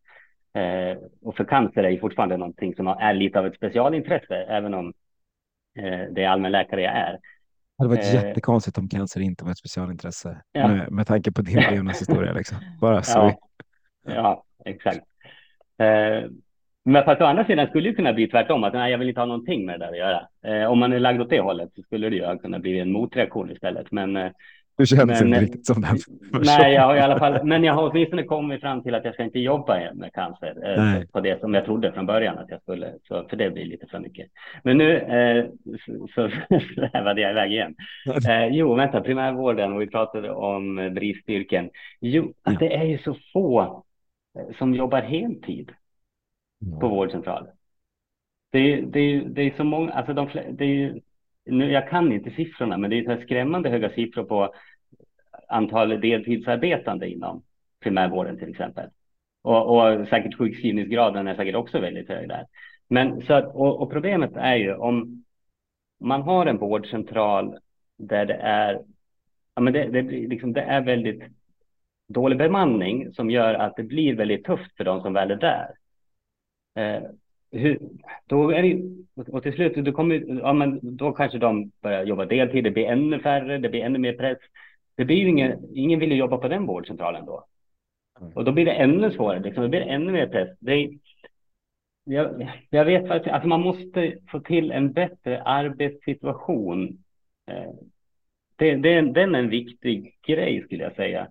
Eh, och för cancer är ju fortfarande någonting som är lite av ett specialintresse, även om eh, det är allmänläkare jag är. Det hade varit eh, jättekonstigt om cancer inte var ett specialintresse ja. med, med tanke på din Leonas historia. Liksom. Bara så. Ja, ja exakt. Eh, men fast å andra sidan skulle det kunna bli tvärtom, att nej, jag vill inte ha någonting med det där att göra. Eh, om man är lagd åt det hållet så skulle det ju kunna bli en motreaktion istället. Men, eh, du känns men, inte riktigt som den. Nej, jag har i alla fall, men jag har åtminstone kommit fram till att jag ska inte jobba med cancer eh, på det som jag trodde från början att jag skulle, så, för det blir lite för mycket. Men nu eh, så svävade jag iväg igen. Eh, jo, vänta, primärvården och vi pratade om bristyrken. Jo, att det är ju så få eh, som jobbar heltid på vårdcentraler. Det är, det är, det är så många, alltså de, det är, nu, jag kan inte siffrorna, men det är så skrämmande höga siffror på antal deltidsarbetande inom primärvården till exempel. Och, och säkert sjukskrivningsgraden är säkert också väldigt hög där. Men så att, och, och, problemet är ju om man har en vårdcentral där det är, ja men det, det, liksom, det är väldigt dålig bemanning som gör att det blir väldigt tufft för de som väl är där. Eh, hur, då är det, och till slut, då, kommer, ja, men då kanske de börjar jobba deltid, det blir ännu färre, det blir ännu mer press. Det blir ju ingen, ingen vill ju jobba på den vårdcentralen då. Mm. Och då blir det ännu svårare, liksom, det blir ännu mer press. Det jag, jag vet att alltså man måste få till en bättre arbetssituation. Eh, det, det, den är en viktig grej skulle jag säga.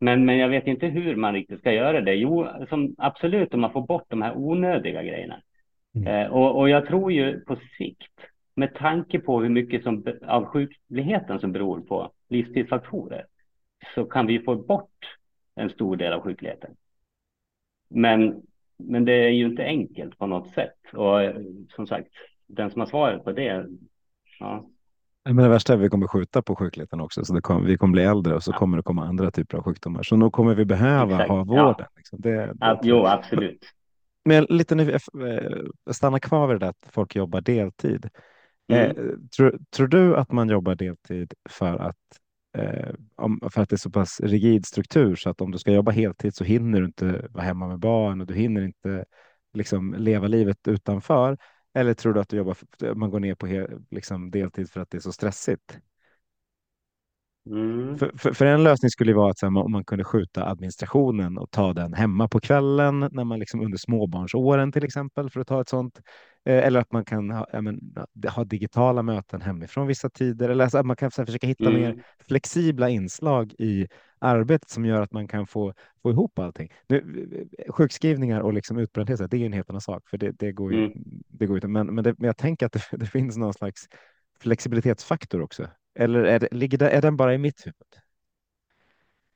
Men, men jag vet inte hur man riktigt ska göra det. Jo, som, absolut om man får bort de här onödiga grejerna. Mm. Eh, och, och jag tror ju på sikt, med tanke på hur mycket som, av sjukligheten som beror på livstidsfaktorer, så kan vi få bort en stor del av sjukligheten. Men, men det är ju inte enkelt på något sätt. Och eh, som sagt, den som har svaret på det, ja, men det värsta är att vi kommer skjuta på sjukligheten också, så kommer, vi kommer bli äldre och så ja. kommer det komma andra typer av sjukdomar. Så nog kommer vi behöva Exakt. ha vården. Ja. Liksom. Det, det, jo, absolut. Men lite nu, eh, stanna kvar vid det där att folk jobbar deltid. Mm. Eh, tror, tror, du att man jobbar deltid för att, eh, för att det är så pass rigid struktur så att om du ska jobba heltid så hinner du inte vara hemma med barn och du hinner inte liksom leva livet utanför? Eller tror du att du jobbar, för, man går ner på liksom deltid för att det är så stressigt? Mm. För, för, för, en lösning skulle vara att här, om man kunde skjuta administrationen och ta den hemma på kvällen när man liksom under småbarnsåren till exempel för att ta ett sånt. Eh, eller att man kan ha, men, ha digitala möten hemifrån vissa tider eller alltså att man kan försöka hitta mm. mer flexibla inslag i arbetet som gör att man kan få, få ihop allting. Nu, sjukskrivningar och liksom utbrändhet, det är ju en helt annan sak för det, det går ju. Mm. Det går ju men, men, det, men jag tänker att det, det finns någon slags flexibilitetsfaktor också eller är, det, ligger det, är den bara i mitt huvud?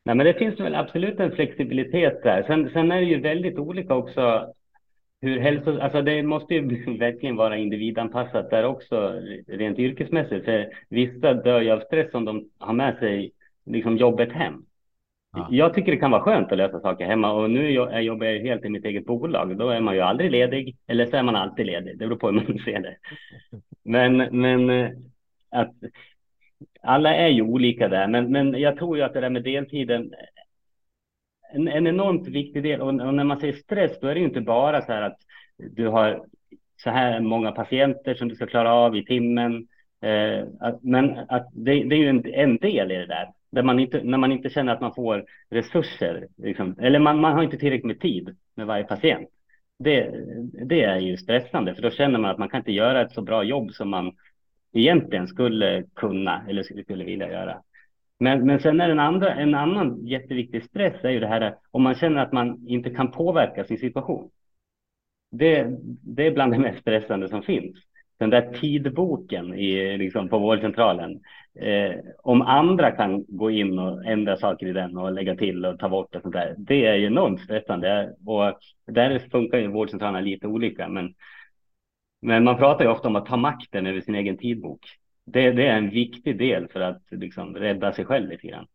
Nej, men det finns väl absolut en flexibilitet där. Sen, sen är det ju väldigt olika också hur hälso... Alltså det måste ju verkligen vara individanpassat där också, rent yrkesmässigt. För vissa dör ju av stress om de har med sig liksom jobbet hem. Ja. Jag tycker det kan vara skönt att lösa saker hemma och nu jobbar jag helt i mitt eget bolag. Då är man ju aldrig ledig eller så är man alltid ledig. Det beror på hur man ser det. Men, men eh, att alla är ju olika där, men, men jag tror ju att det där med deltiden en, en enormt viktig del. Och, och, när man säger stress, då är det ju inte bara så här att du har så här många patienter som du ska klara av i timmen. Eh, att, men att det, det är ju en, en, del i det där, där man inte, när man inte känner att man får resurser, liksom, eller man, man har inte tillräckligt med tid med varje patient. Det, det är ju stressande, för då känner man att man kan inte göra ett så bra jobb som man egentligen skulle kunna eller skulle vilja göra. Men, men sen är en, andra, en annan jätteviktig stress är ju det här om man känner att man inte kan påverka sin situation. Det, det är bland det mest stressande som finns. Den där tidboken i, liksom på vårdcentralen. Eh, om andra kan gå in och ändra saker i den och lägga till och ta bort och sånt där. Det är ju enormt stressande och där funkar ju vårdcentralerna lite olika. Men men man pratar ju ofta om att ta makten över sin egen tidbok. Det, det är en viktig del för att liksom rädda sig själv lite grann.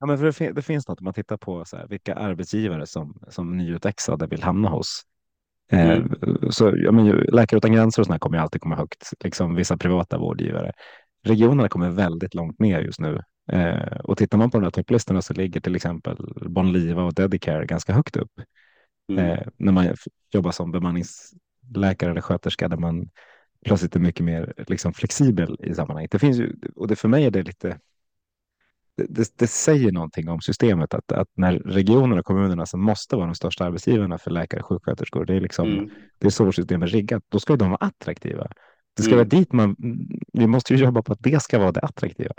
Ja, men för det, det finns något om man tittar på så här, vilka arbetsgivare som, som nyutexade vill hamna hos. Eh, mm. Eh, så, ja, men, Läkare utan gränser och sådana kommer alltid komma högt, liksom vissa privata vårdgivare. Regionerna kommer väldigt långt ner just nu. Eh, och tittar man på de här topplistorna så ligger till exempel Bonliva och Dedicare ganska högt upp. Mm. Eh, när man jobbar som bemannings läkare eller sköterska där man plötsligt är mycket mer liksom, flexibel i sammanhanget. Det finns ju, och det, för mig är det lite det, det, säger någonting om systemet att, att när regionerna och kommunerna som måste vara de största arbetsgivarna för läkare och sjuksköterskor, det är liksom mm. det är så systemet är riggat. Då ska de vara attraktiva. Det ska mm. vara dit man. Vi måste ju jobba på att det ska vara det attraktiva.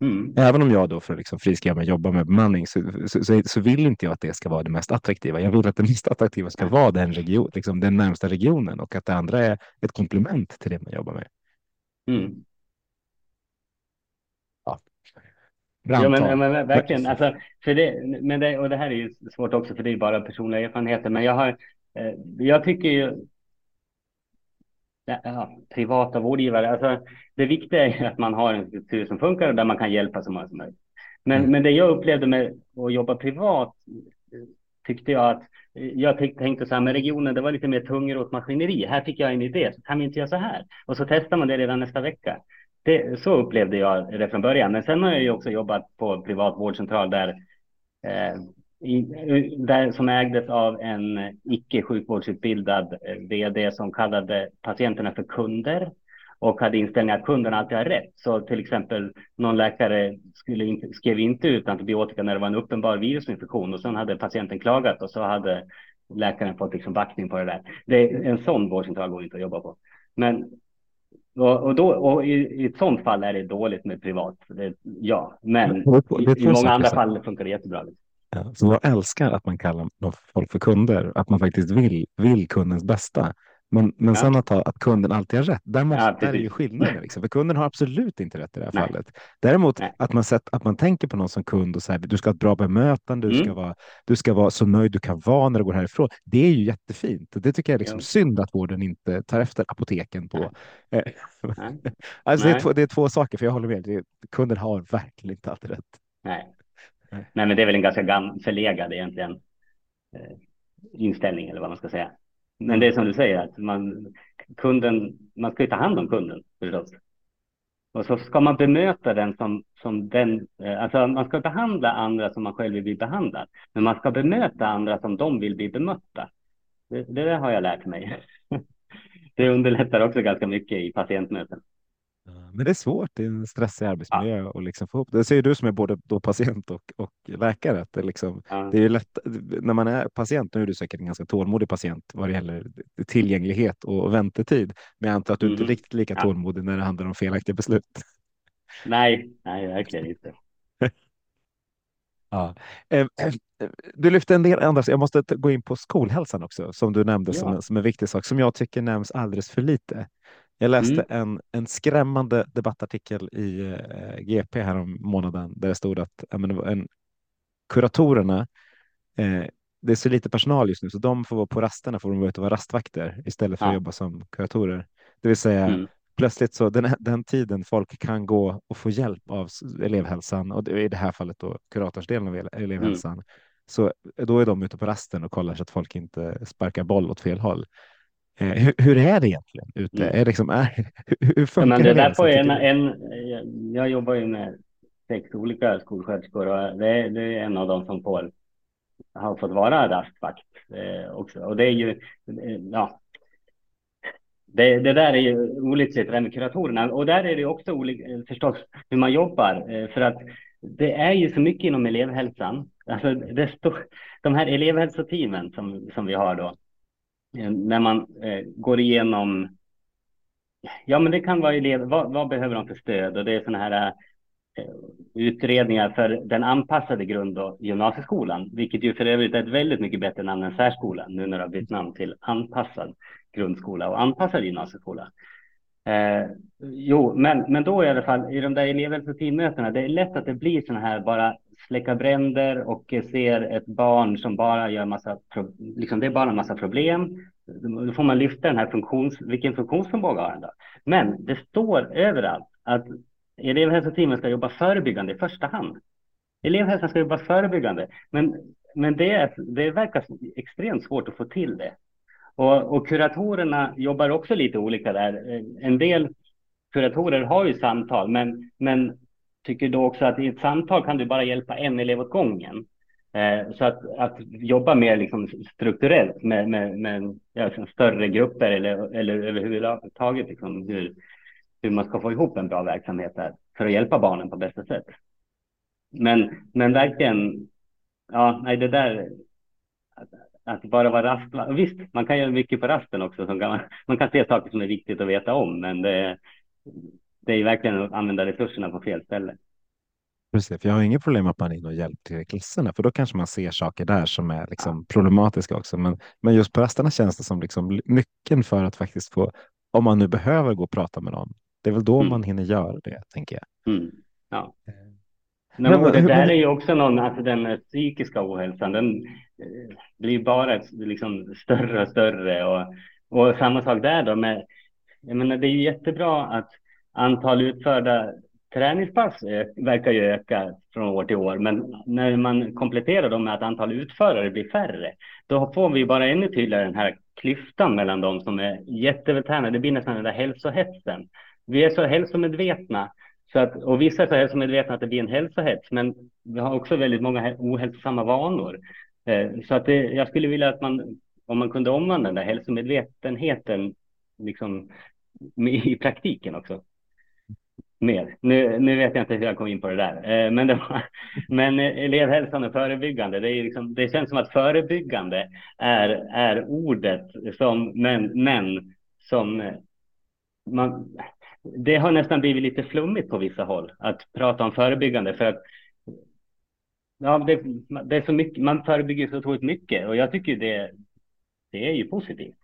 Mm. Även om jag då för att liksom friskriva mig jobbar med bemanning så, så, så, så, vill inte jag att det ska vara det mest attraktiva. Jag vill att det mest attraktiva ska vara den, region, liksom den närmsta regionen och att det andra är ett komplement till det man jobbar med. Mm. Ja. Ja, men, men, verkligen. Alltså, för det, men det, och det här är ju svårt också, för det är bara personliga erfarenheter. Men jag har, eh, jag tycker ju ja, privata vårdgivare. Alltså, det viktiga är att man har en struktur som funkar och där man kan hjälpa så många som möjligt. Men, mm. men det jag upplevde med att jobba privat tyckte jag att jag tänkte så här med regionen, det var lite mer tungrot maskineri. Här fick jag en idé, så kan vi inte göra så här? Och så testar man det redan nästa vecka. Det, så upplevde jag det från början. Men sen har jag ju också jobbat på privat vårdcentral där eh, i, där, som ägdes av en icke sjukvårdsutbildad eh, vd som kallade patienterna för kunder och hade inställningen att kunden alltid har rätt. Så till exempel någon läkare skulle inte, skrev inte ut antibiotika när det var en uppenbar virusinfektion och sen hade patienten klagat och så hade läkaren fått liksom backning på det där. Det, en sån vårdcentral går inte att jobba på. Men och, då, och i, i, ett sånt fall är det dåligt med privat. Det, ja, men i, i många andra fall funkar det jättebra. Liksom. Så jag älskar att man kallar folk för kunder, att man faktiskt vill, vill kundens bästa. Men, men ja. sen att, ha, att kunden alltid har rätt, där, måste, ja, där är ju skillnaden. Liksom. För kunden har absolut inte rätt i det här Nej. fallet. Däremot Nej. att man, sett, att man tänker på någon som kund och säger du ska ha ett bra bemötande, du, mm. ska vara, du ska vara så nöjd du kan vara när du går härifrån. Det är ju jättefint. Det tycker jag är liksom ja. synd att vården inte tar efter apoteken på. Eh, alltså det är, två, det, är två, saker, för jag håller med. Det, kunden har verkligen inte alltid rätt. Nej. Nej, men det är väl en ganska gam förlegad egentligen eh, inställning eller vad man ska säga. Men det är som du säger att man kunden, man ska ju ta hand om kunden förstås. Och så ska man bemöta den som, som den, eh, alltså man ska behandla andra som man själv vill bli behandlad. Men man ska bemöta andra som de vill bli bemötta. Det, det har jag lärt mig. det underlättar också ganska mycket i patientmöten. Men det är svårt i en stressig arbetsmiljö ja. och liksom få ihop det. Säger du som är både då patient och, och läkare. Att det, liksom, ja. det är lätt när man är patient. Nu är du säkert en ganska tålmodig patient vad det gäller tillgänglighet och väntetid. Men jag antar att du mm. inte är riktigt lika tålmodig när det handlar om felaktiga beslut. Nej, nej, verkligen inte. ja. Eh, du lyfte en del, Anders, jag måste gå in på skolhälsan också, som du nämnde ja. som, som en viktig sak, som jag tycker nämns alldeles för lite. Jag läste mm. en, en skrämmande debattartikel i eh, GP här om månaden där det stod att menar, en, kuratorerna, eh, det är så lite personal just nu så de får vara på rasterna får de vara ute och vara rastvakter istället för ja. att jobba som kuratorer. Det vill säga mm. plötsligt så den, den tiden folk kan gå och få hjälp av elevhälsan och i det här fallet då kuratorsdelen av elevhälsan. Mm. Så då är de ute på rasten och kollar så att folk inte sparkar boll åt fel håll. Eh, hur, hur, är det egentligen ute? Mm. Är liksom, är, hur, funkar men det? Där på en, en, jag jobbar ju med sex olika skolsköterskor och det, det är en av dem som får, har fått vara rastvakt eh, också. Och det är ju, eh, ja, det, det, där är ju olyckligt, det där med kuratorerna. Och där är det också olika, förstås, hur man jobbar. Eh, för att det är ju så mycket inom elevhälsan. Alltså, det står, de här elevhälsoteamen som, som vi har då, Eh, Eh, när man eh, går igenom, ja men det kan vara elever, vad, vad behöver de för stöd? Och det är sådana här eh, utredningar för den anpassade grund och gymnasieskolan, vilket ju för övrigt är ett väldigt mycket bättre namn än särskolan, nu när det har bytt namn till anpassad grundskola och anpassad gymnasieskola. Eh, jo, men, men då i alla fall i de där elevhälsoteammötena, det är lätt att det blir sådana här bara släcka bränder och ser ett barn som bara gör massa, liksom det är bara en massa problem. Då får man lyfta den här funktions, vilken funktionsförmåga har den då? Men det står överallt att elevhälsoteamen ska jobba förebyggande i första hand. Elevhälsan ska jobba förebyggande, men, men det, det verkar extremt svårt att få till det. Och, och kuratorerna jobbar också lite olika där. En del kuratorer har ju samtal, men, men tycker då också att i ett samtal kan du bara hjälpa en elev åt gången. Eh, så att, att jobba mer liksom strukturellt med, med, med ja, större grupper eller, eller överhuvudtaget liksom hur, hur man ska få ihop en bra verksamhet där för att hjälpa barnen på bästa sätt. Men, men verkligen, ja, nej, det där att, att bara vara rast. Visst, man kan göra mycket på rasten också. Som kan, man kan se saker som är viktigt att veta om, men det, det är verkligen att använda resurserna på fel ställe. Precis, för jag har inget problem att man är inne och hjälper till i klasserna, för då kanske man ser saker där som är liksom problematiska också. Men, men just på rasterna känns det som liksom nyckeln för att faktiskt få, om man nu behöver gå och prata med någon, det är väl då mm. man hinner göra det, tänker jag. Mm. Ja. Eh. Nej, men, det där är ju också någon, alltså den psykiska ohälsan, den eh, blir bara liksom större och större och, och samma sak där då med, jag menar det är ju jättebra att antal utförda träningspass verkar ju öka från år till år, men när man kompletterar dem med att antal utförare blir färre, då får vi bara ännu tydligare den här klyftan mellan de som är jättevältränade. Det blir nästan den där hälsohetsen. Vi är så hälsomedvetna så att, och vissa är så hälsomedvetna att det blir en hälsohets, men vi har också väldigt många ohälsosamma vanor. Eh, så att det, jag skulle vilja att man, om man kunde omvandla den där hälsomedvetenheten liksom, i praktiken också mer. Nu, nu vet jag inte hur jag kom in på det där, eh, men, det var, men elevhälsan och förebyggande, det, liksom, det känns som att förebyggande är, är ordet som, men, men som man, det har nästan blivit lite flummigt på vissa håll att prata om förebyggande för att ja, det, det är så mycket, man förebygger så otroligt mycket och jag tycker det, det är ju positivt.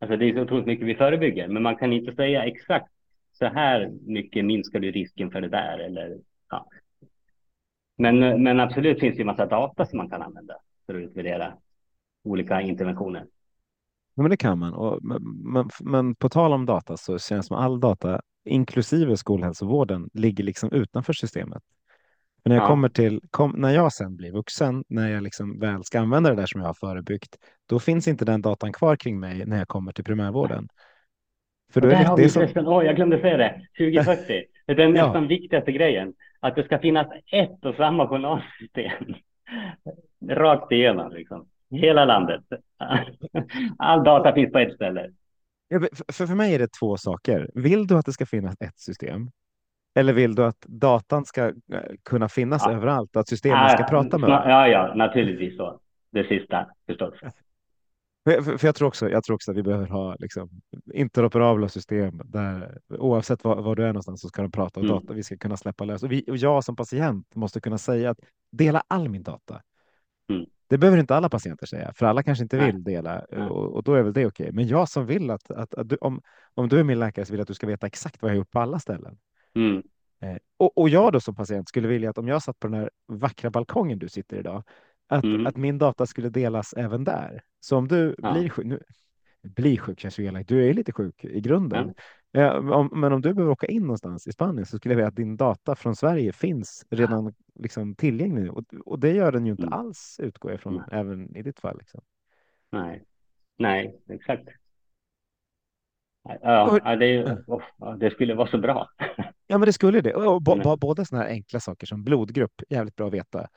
Alltså det är så otroligt mycket vi förebygger, men man kan inte säga exakt så här mycket minskar du risken för det där eller ja. Men, men absolut finns det ju massa data som man kan använda för att utvärdera olika interventioner. Ja, men det kan man. Och, men, men på tal om data så känns det som all data, inklusive skolhälsovården, ligger liksom utanför systemet. För när jag ja. kommer till, kom, när jag sen blir vuxen, när jag liksom väl ska använda det där som jag har förebyggt, då finns inte den datan kvar kring mig när jag kommer till primärvården. För då är det, har vi som... förresten, oh, jag glömde säga det, 2040. Det är den ja. nästan viktigaste grejen, att det ska finnas ett och samma journalsystem. Rakt igenom, liksom. Hela landet. All data finns på ett ställe. För, för mig är det två saker. Vill du att det ska finnas ett system? Eller vill du att datan ska eh, kunna finnas ja. överallt? Att systemen ska prata med varandra? Ja, ja, naturligtvis så. Det sista förstås. För, för jag, tror också, jag tror också att vi behöver ha liksom, interoperabla system där oavsett var, var, du är någonstans så ska de prata och mm. data. Vi ska kunna släppa lös och, vi, och jag som patient måste kunna säga att dela all min data. Mm. Det behöver inte alla patienter säga, för alla kanske inte Nej. vill dela och, och, då är väl det okej. Okay. Men jag som vill att, att, att du, om, om du är min läkare så vill jag att du ska veta exakt vad jag har gjort på alla ställen. Mm. Eh, och, och jag då som patient skulle vilja att om jag satt på den här vackra balkongen du sitter idag, att, mm. att min data skulle delas även där. Så om du ja. blir sjuk, nu, blir sjuk känns ju elakt, du är lite sjuk i grunden. Ja. om, men om du behöver åka in någonstans i Spanien så skulle jag vilja att din data från Sverige finns redan liksom, tillgänglig. Och, och det gör den ju inte mm. alls, utgår jag ifrån, mm. även i ditt fall. Liksom. Nej, nej, exakt. Ja, det, oh, det skulle vara så bra. Ja, men det skulle det. Och mm. både sådana här enkla saker som blodgrupp, jävligt bra att veta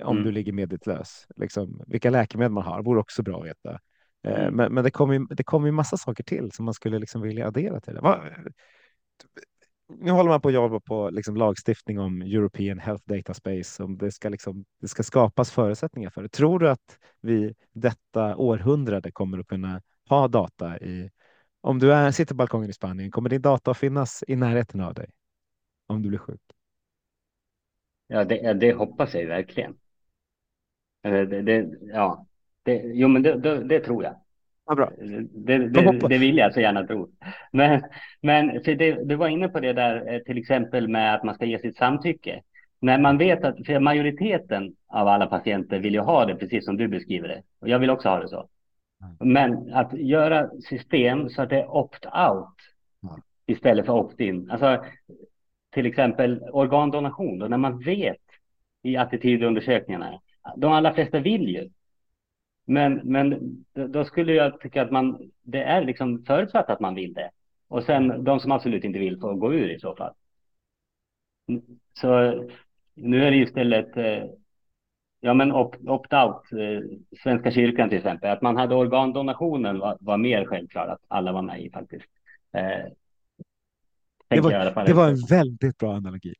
om mm. du ligger medvetslös. Liksom, vilka läkemedel man har vore också bra att veta. Eh, mm. Men, men det kommer ju, det kommer ju massa saker till som man skulle liksom vilja addera till det. Va? Nu håller man på att jobba på liksom lagstiftning om European Health Data Space. Om det, ska liksom, det ska skapas förutsättningar för det. Tror du att vi detta århundrade kommer att kunna ha data i om du är, sitter på balkongen i Spanien, kommer din data att finnas i närheten av dig? Om du blir sjuk? Ja, det, det hoppas jag verkligen. Det, det, ja, det, jo, men det, det, tror jag. Ja, bra. Det, det, det, vill jag så gärna tro. Men, men för det, du var inne på det där, eh, till exempel med att man ska ge sitt samtycke. När man vet att för majoriteten av alla patienter vill ju ha det precis som du beskriver det. Och jag vill också ha det så. Men att göra system så att det är opt-out istället för opt-in. Alltså, till exempel organdonation, då när man vet i attitydundersökningarna, de allra flesta vill ju. Men, men då skulle jag tycka att man, det är liksom förutsatt att man vill det. Och sen de som absolut inte vill får gå ur i så fall. Så nu är det istället eh, Ja, men opt-out, eh, Svenska kyrkan till exempel, att man hade organdonationen var, var mer självklart att alla var med i faktiskt. Eh, det, var, det var en väldigt bra analogi.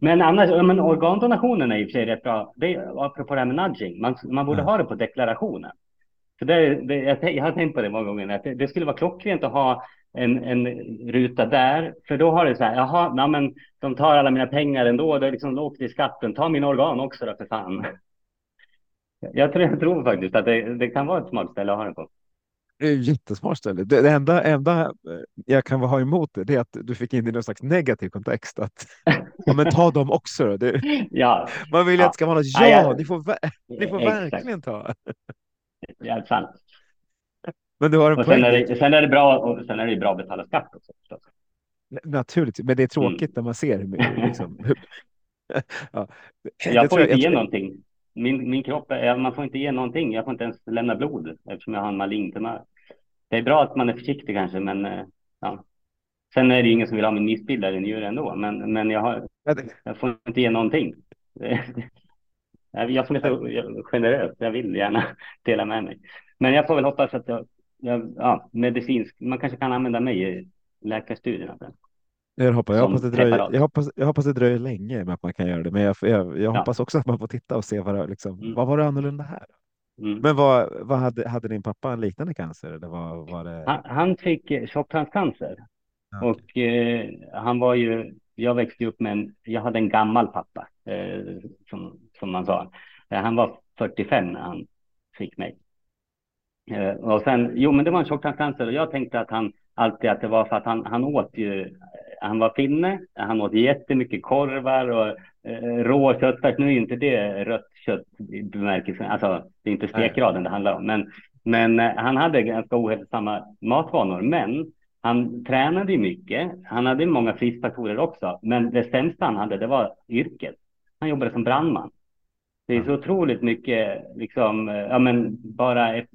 Men annars, men organdonationen är i och för sig rätt bra. Det är, apropå det här med nudging, man, man borde ja. ha det på deklarationen. Så det, det, jag, jag har tänkt på det många gånger, att det, det skulle vara klockrent att ha en, en ruta där, för då har det så här, jaha, na, men de tar alla mina pengar ändå, det är liksom lågt i skatten, ta mina organ också då för fan. Jag tror, jag tror faktiskt att det, det kan vara ett smart ställe att ha det på. Det är jättesmart ställe. Det, enda, enda eh, jag kan ha emot det, det är att du fick in det i någon slags negativ kontext. Att, ja, men ta dem också. Det, ja. Man vill ju ja. att ska vara något, ja, ja, ni får, ni får verkligen ta. Ja, sant. Men du har en och sen, är det, sen är det bra och sen är det bra att betala skatt också. Förstås. Naturligtvis, men det är tråkigt mm. när man ser hur, liksom, ja. Jag får inte ge någonting. Min, min kropp, är, man får inte ge någonting. Jag får inte ens lämna blod eftersom jag har en malign tumör. Det är bra att man är försiktig kanske, men eh, ja. Sen är det ingen som vill ha min missbildade njure ändå, men, men jag, har, jag får inte ge någonting. Jag som är så generös, jag vill gärna dela med mig. Men jag får väl hoppas att jag jag, ja, medicinsk, man kanske kan använda mig i läkarstudierna. Jag hoppas, jag, hoppas det dröjer, jag, hoppas, jag hoppas det dröjer länge med att man kan göra det, men jag, jag, jag ja. hoppas också att man får titta och se vad, liksom, mm. vad var det annorlunda här? Mm. Men vad, vad hade, hade din pappa en liknande cancer? Eller vad, var det... han, han fick tjocktarmscancer ja. och eh, han var ju, jag växte upp med en, jag hade en gammal pappa eh, som, som man sa. Eh, han var 45 när han fick mig. Eh, och sen, jo men det var en tjocktarmscancer och jag tänkte att han alltid att det var för att han, han åt ju, han var finne, han åt jättemycket korvar och eh, rå köttfärs. Nu är inte det rött kött i bemärkelsen, alltså det är inte stekgraden det handlar om, men, men eh, han hade ganska ohälsosamma matvanor, men han tränade mycket. Han hade många friskfaktorer också, men det sämsta han hade, det var yrket. Han jobbade som brandman. Det är så otroligt mycket, liksom, ja men bara ett,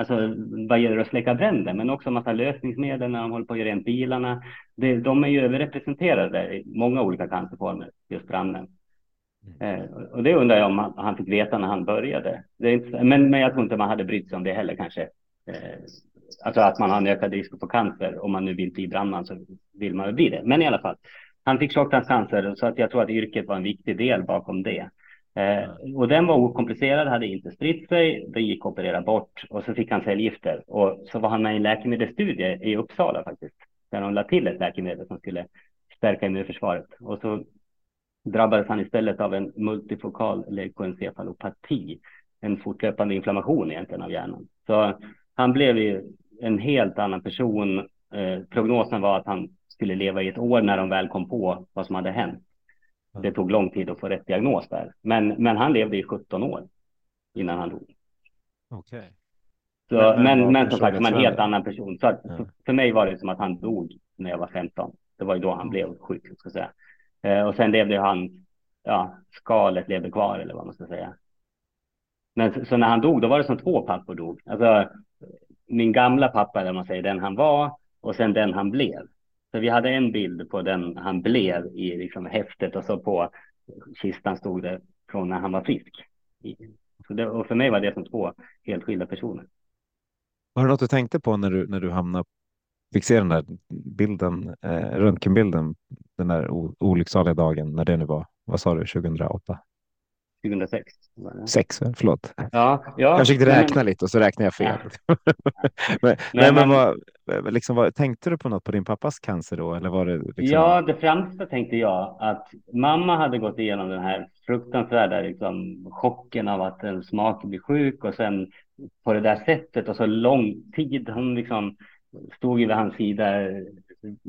alltså vad gäller att släcka bränder, men också massa lösningsmedel när de håller på att göra rent bilarna. Det, de är ju överrepresenterade i många olika cancerformer, just branden. Mm. Eh, och det undrar jag om han, han fick veta när han började. Inte, men, men jag tror inte man hade brytt sig om det heller kanske. Eh, alltså att man har en ökad risk få cancer. Om man nu vill bli brandman så vill man bli det. Men i alla fall, han fick tjocktarmscancer så att jag tror att yrket var en viktig del bakom det. Eh, och den var okomplicerad, hade inte spritt sig, det gick att operera bort och så fick han cellgifter. Och så var han med i en läkemedelsstudie i Uppsala faktiskt, där de lade till ett läkemedel som skulle stärka immunförsvaret. Och så drabbades han istället av en multifokal leukoencefalopati, en fortlöpande inflammation egentligen av hjärnan. Så han blev ju en helt annan person. Eh, prognosen var att han skulle leva i ett år när de väl kom på vad som hade hänt. Det tog lång tid att få rätt diagnos där, men, men han levde i 17 år innan han dog. Okej. Okay. Men, men, men, som sagt, som en helt annan person. Så att, ja. för mig var det som att han dog när jag var 15. Det var ju då han blev sjuk, ska jag säga. Eh, och sen levde han, ja, skalet levde kvar eller vad man ska säga. Men så, så när han dog, då var det som två pappor dog. Alltså, min gamla pappa, eller man säger, den han var och sen den han blev. För vi hade en bild på den han blev i liksom häftet och så på kistan stod det från när han var frisk. Så det, och för mig var det som två helt skilda personer. Var det något du tänkte på när du, när du hamnade, fick se den där bilden, eh, röntgenbilden, den där olycksaliga dagen, när det nu var, vad sa du, 2008? 2006. Sex, förlåt. Ja, ja, jag försökte räkna men... lite och så räknade jag fel. Ja. men, nej, men, vad, liksom, vad, tänkte du på något på din pappas cancer då? Eller var det liksom... Ja, det främsta tänkte jag att mamma hade gått igenom den här fruktansvärda liksom, chocken av att en smak blir sjuk och sen på det där sättet och så lång tid. Hon liksom stod ju vid hans sida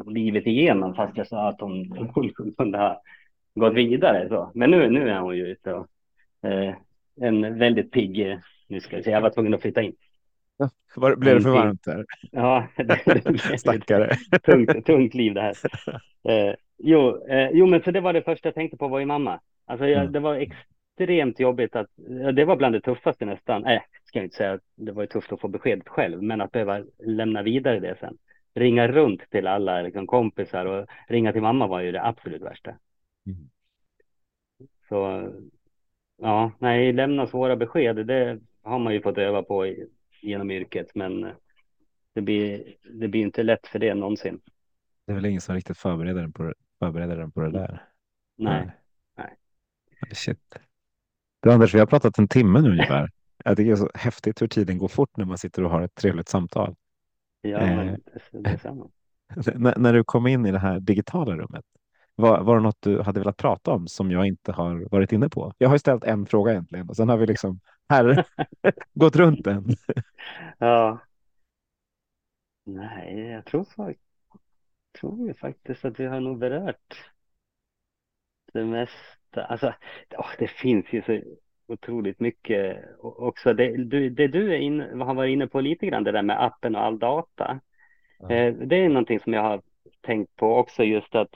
livet igenom fast jag sa att hon, hon kunde ha gått vidare. Så. Men nu, nu är hon ju ute och en väldigt pigg, nu ska jag säga, jag var tvungen att flytta in. Var, blev det för varmt där? Ja, det, det Stackare. tungt, tungt liv det här. Eh, jo, eh, jo, men så det var det första jag tänkte på var ju mamma. Alltså jag, mm. det var extremt jobbigt att, det var bland det tuffaste nästan. Nej, äh, ska jag inte säga, det var ju tufft att få beskedet själv, men att behöva lämna vidare det sen. Ringa runt till alla liksom, kompisar och ringa till mamma var ju det absolut värsta. Mm. Så ja, nej, lämna svåra besked, det har man ju fått öva på genom yrket, men det blir, det blir inte lätt för det någonsin. Det är väl ingen som riktigt förbereder den på, förbereder den på det där. Nej. nej. Shit. Du Anders, vi har pratat en timme nu ungefär. Jag tycker det är så häftigt hur tiden går fort när man sitter och har ett trevligt samtal. Ja, eh, det är samma. när, när du kom in i det här digitala rummet, var, var det något du hade velat prata om som jag inte har varit inne på? Jag har ju ställt en fråga egentligen och sen har vi liksom här gått runt den. ja. Nej, jag tror, tror ju faktiskt att vi har nog berört det mesta. Alltså, det finns ju så otroligt mycket också. Det du, det du är in, har varit inne på lite grann, det där med appen och all data. Ja. Eh, det är någonting som jag har tänkt på också, just att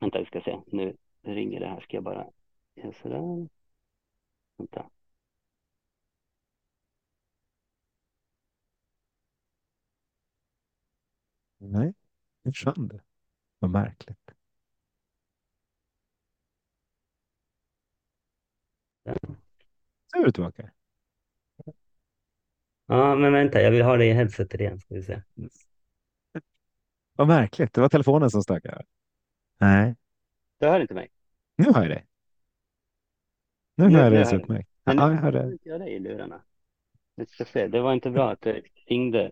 Vänta, vi ska se. Nu ringer det här. Ska jag bara... Ja, sådär. Vänta. Nej, nu försvann det. Vad märkligt. Ja. Så är du tillbaka. Ja, men vänta, jag vill ha det i headsetet igen. Ska vi se. Vad märkligt. Det var telefonen som stökade. Nej. Du hör inte mig? Nu hör jag dig. Nu, hör jag dig så utmärkt. Ja, jag hör dig. Jag dig i lurarna. Vi ska se. Det var inte bra att det ringde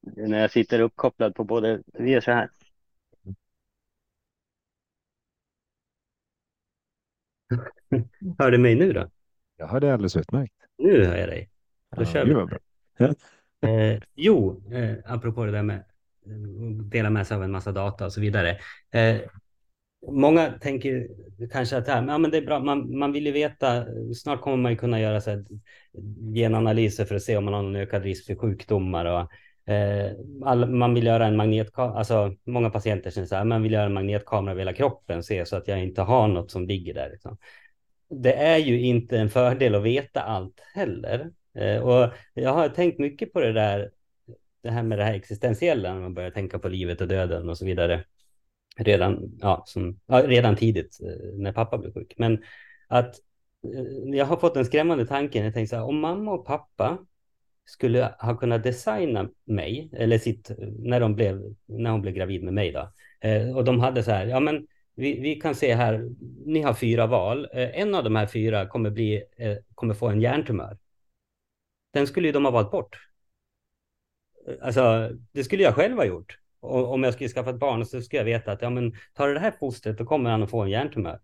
när jag sitter uppkopplad på både. Vi gör så här. Hör du mig nu då? Jag hör dig alldeles utmärkt. Nu hör jag dig. Då ja, kör vi. Bra. Eh, jo, eh, apropå det där med dela med sig av en massa data och så vidare. Eh, många tänker kanske att ja, men det är bra, man, man vill ju veta, snart kommer man ju kunna göra så här, genanalyser för att se om man har någon ökad risk för sjukdomar och eh, all, man vill göra en magnetkamera, alltså många patienter känner så här, man vill göra en magnetkamera över hela kroppen, se så att jag inte har något som ligger där. Liksom. Det är ju inte en fördel att veta allt heller. Eh, och jag har tänkt mycket på det där det här med det här existentiella, när man börjar tänka på livet och döden och så vidare. Redan, ja, som, ja, redan tidigt eh, när pappa blev sjuk. Men att eh, jag har fått en skrämmande tanke. Jag tänkte så här, om mamma och pappa skulle ha kunnat designa mig, eller sitt, när, de blev, när hon blev gravid med mig då. Eh, och de hade så här, ja men vi, vi kan se här, ni har fyra val. En av de här fyra kommer, bli, kommer få en hjärntumör. Den skulle ju de ha valt bort. Alltså, det skulle jag själv ha gjort. Och, om jag skulle skaffa ett barn så skulle jag veta att ja, men tar du det här fostret då kommer han att få en hjärntumör.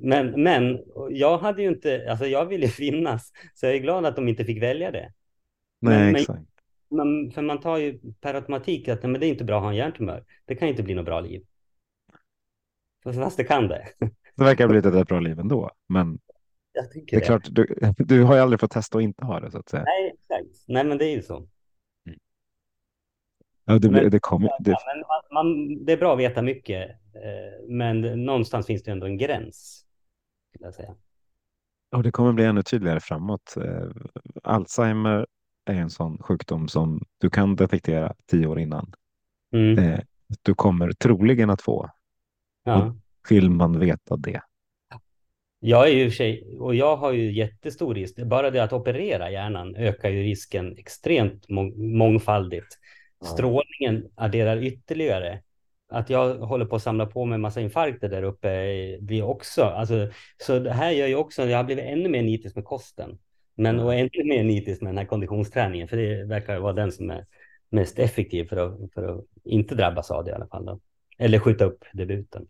Men, men jag hade ju inte, alltså jag ville finnas, så jag är glad att de inte fick välja det. Nej, men, exakt. Man, för man tar ju per automatik att men det är inte bra att ha en hjärntumör. Det kan inte bli något bra liv. Fast det kan det. Det verkar blivit ett bra liv ändå. Men det är det. klart, du, du har ju aldrig fått testa att inte ha det så att säga. Nej, exakt. Nej, men det är ju så. Ja, det, Men- det kommer, det, Ja, men man, man, det är bra att veta mycket, eh, men någonstans finns det ändå en gräns. Jag säga. och det kommer bli ännu tydligare framåt. Eh, Alzheimer är en sån sjukdom som du kan detektera tio år innan. Mm. Eh, du kommer troligen att få. Ja. Vill man veta det? Jag är ju i och och jag har ju jättestor risk. Bara det att operera hjärnan ökar ju risken extremt mång, mångfaldigt. Strålningen adderar ytterligare. Att jag håller på att samla på mig en massa infarkter där uppe eh, blir också, alltså, så det här gör ju också, jag har blivit ännu mer nitisk med kosten. Men och ännu mer nitisk med den här konditionsträningen, för det verkar vara den som är mest effektiv för att, för att inte drabbas av det i alla fall. Då. Eller skjuta upp debuten.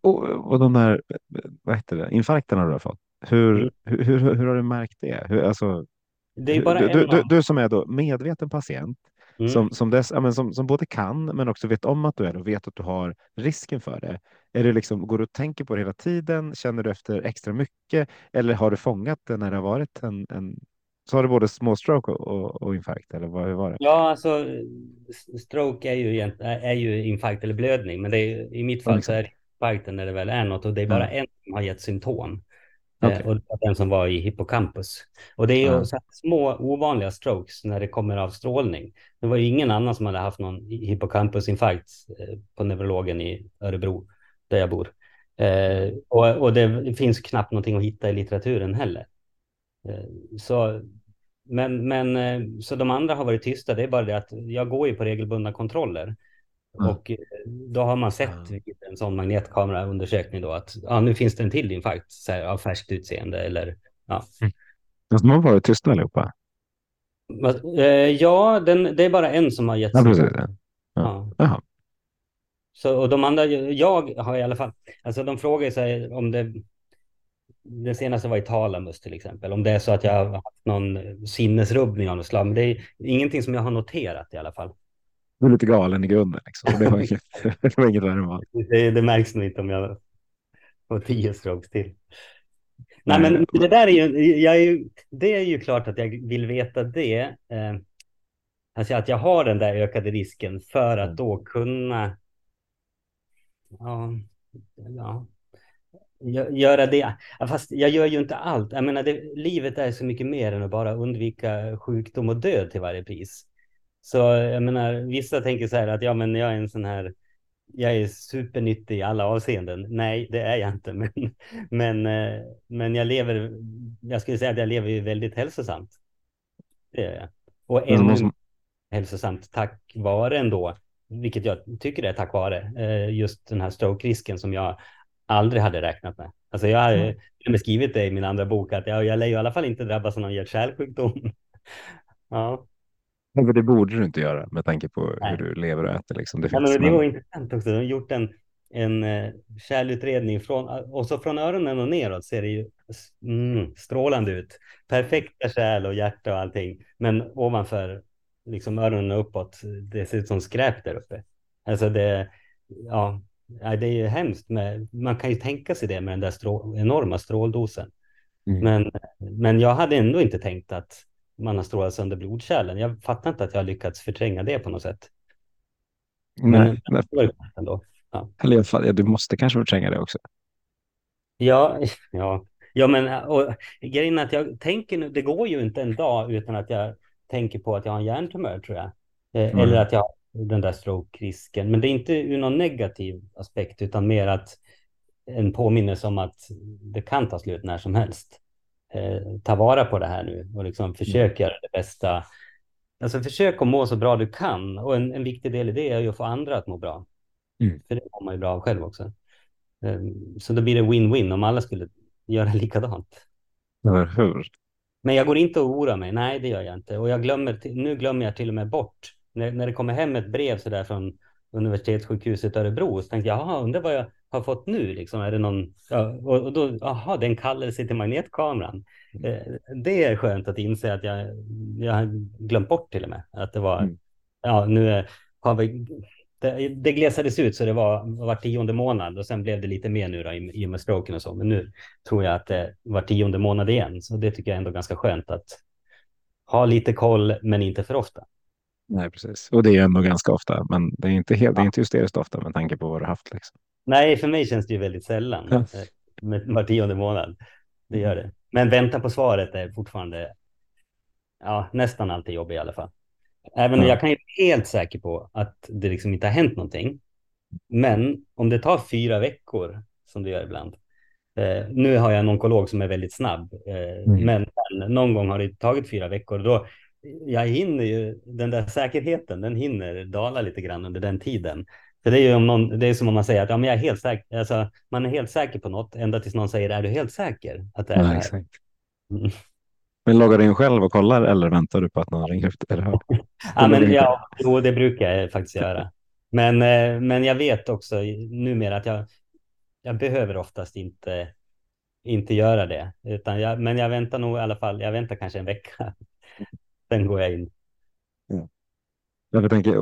Och, och de där vad heter det, infarkterna du har fått. Hur, Mm. hur, hur, hur har du märkt det? Hur, alltså, Det är bara du, en du, du, du som är då medveten patient Mm. som, som, dess, ja, men som, som både kan men också vet om att du är och vet att du har risken för det. Är det liksom, går du och tänker på det hela tiden? Känner du efter extra mycket? Eller har du fångat det när det har varit en, en så har du både små stroke och, och, och infarkt? Eller vad hur var det? Ja, alltså stroke är ju, är ju infarkt eller blödning, men det är, i mitt fall Ja, så är det infarkten när det väl är något och det är bara en som har gett symptom. Eh, och det var den som var i hippocampus. Och det är Ja. så små ovanliga strokes när det kommer av strålning. Det var ingen annan som hade haft någon hippocampusinfarkt eh, på neurologen i Örebro, där jag bor. Eh, och, och det finns knappt någonting att hitta i litteraturen heller. Eh, så, men, men eh, så de andra har varit tysta. Det är bara det att jag går ju på regelbundna kontroller. Ja. Och eh, då har man sett Ja. vid en sån magnetkameraundersökning då att ja, nu finns det en till infarkt så här, av färskt utseende eller ja. Alltså, de har varit tysta allihopa? Eh, ja, den, det är bara en som har gett Ja, symptom. precis. Ja. Jaha. Så, och de andra, jag har i alla fall, alltså de frågar sig om det, det senaste var i talamus till exempel, om det är så att jag har haft någon sinnesrubbning av något slag, men det är ingenting som jag har noterat i alla fall. Du är lite galen i grunden. Liksom. Det var inget, det var inget värre än vanligt. Det, det märks nog inte om jag får tio strokes till. Nej, men det där är ju, jag är ju, det är ju klart att jag vill veta det. Eh, alltså att jag har den där ökade risken för att Mm. då kunna ja, ja, gö- göra det. Fast jag gör ju inte allt. Jag menar, det, livet är så mycket mer än att bara undvika sjukdom och död till varje pris. Så jag menar, vissa tänker så här att ja, men jag är en sån här jag är supernyttig i alla avseenden. Nej, det är jag inte. Men, men, eh, men jag lever, jag skulle säga att jag lever ju väldigt hälsosamt. Det gör jag. Och ännu måste- hälsosamt tack vare ändå, vilket jag tycker är tack vare, eh, just den här stroke-risken som jag aldrig hade räknat med. Alltså jag har Mm. skrivit det i min andra bok att jag, jag lär ju i alla fall inte drabbas av någon hjärt-kärlsjukdom. Ja. Nej, för det borde du inte göra med tanke på Nej. hur du lever och äter. Liksom. Det Ja, finns, men det men- var intressant också. De har gjort en, en eh, kärlutredning från, och så från öronen och neråt ser det ju mm, strålande ut. Perfekta kärl och hjärta och allting. Men ovanför liksom öronen och uppåt, det ser ut som skräp där uppe. Alltså det, ja, ja, det är ju hemskt. Med, man kan ju tänka sig det med den där strå, enorma stråldosen. Mm. Men, men jag hade ändå inte tänkt att man har strålat sönder blodkärlen. Jag fattar inte att jag har lyckats förtränga det på något sätt. Men nej, ju skönt ändå. eller i alla fall, ja, du måste kanske förtränga det också. Ja, ja, ja, men och, grejen är att jag tänker nu, det går ju inte en dag utan att jag tänker på att jag har en hjärntumör tror jag. Eh, Mm. Eller att jag har den där stroke-risken. Men det är inte ur någon negativ aspekt utan mer att en påminnelse om att det kan ta slut när som helst. Eh, ta vara på det här nu och liksom försök göra det bästa. Alltså försök att må så bra du kan och en, en viktig del i det är ju att få andra att må bra. Mm. För det mår man ju bra av själv också. Um, så då blir det win-win om alla skulle göra likadant. Eller hur? Men jag går inte och oroar mig. Nej, det gör jag inte. Och jag glömmer, nu glömmer jag till och med bort när, när det kommer hem ett brev så där från universitetssjukhuset Örebro så tänkte jag, jaha, undrar vad jag har fått nu liksom. Är det någon, ja, och, då, jaha, det är en kallelse till magnetkameran. Eh, det är skönt att inse att jag, jag har glömt bort till och med att det var, mm. ja, nu är, har vi, det, det glesades ut så det var var tionde månad och sen blev det lite mer nu då i, i och med stroken och så. Men nu tror jag att det var tionde månad igen, så det tycker jag ändå ganska skönt att ha lite koll, men inte för ofta. Nej, precis. Och det är ändå ganska ofta, men det är inte helt, ja. det är inte hysteriskt ofta med tanke på vad du haft. Liksom. Nej, för mig känns det ju väldigt sällan ja. Eh, med var tionde månad. Det gör det. Men vänta på svaret är fortfarande ja, nästan alltid jobb i alla fall. Även ja. jag kan ju vara helt säker på att det liksom inte har hänt någonting. Men om det tar fyra veckor, som det gör ibland. Eh, nu har jag en onkolog som är väldigt snabb, eh, mm. men, men någon gång har det tagit fyra veckor. Då, jag hinner ju, den där säkerheten, den hinner dala lite grann under den tiden. För det är ju om någon, det är som om man säger att ja, men jag är helt säker, alltså, man är helt säker på något ända tills någon säger är du helt säker att det är ja, exakt. Mm. Men loggar du in själv och kollar eller väntar du på att någon ringer upp dig? ja, men, ja, jo, det brukar jag faktiskt göra. Men, eh, men jag vet också numera att jag, jag behöver oftast inte, inte göra det. Utan jag, men jag väntar nog i alla fall, jag väntar kanske en vecka. Sen går jag in. Ja. Jag tänker,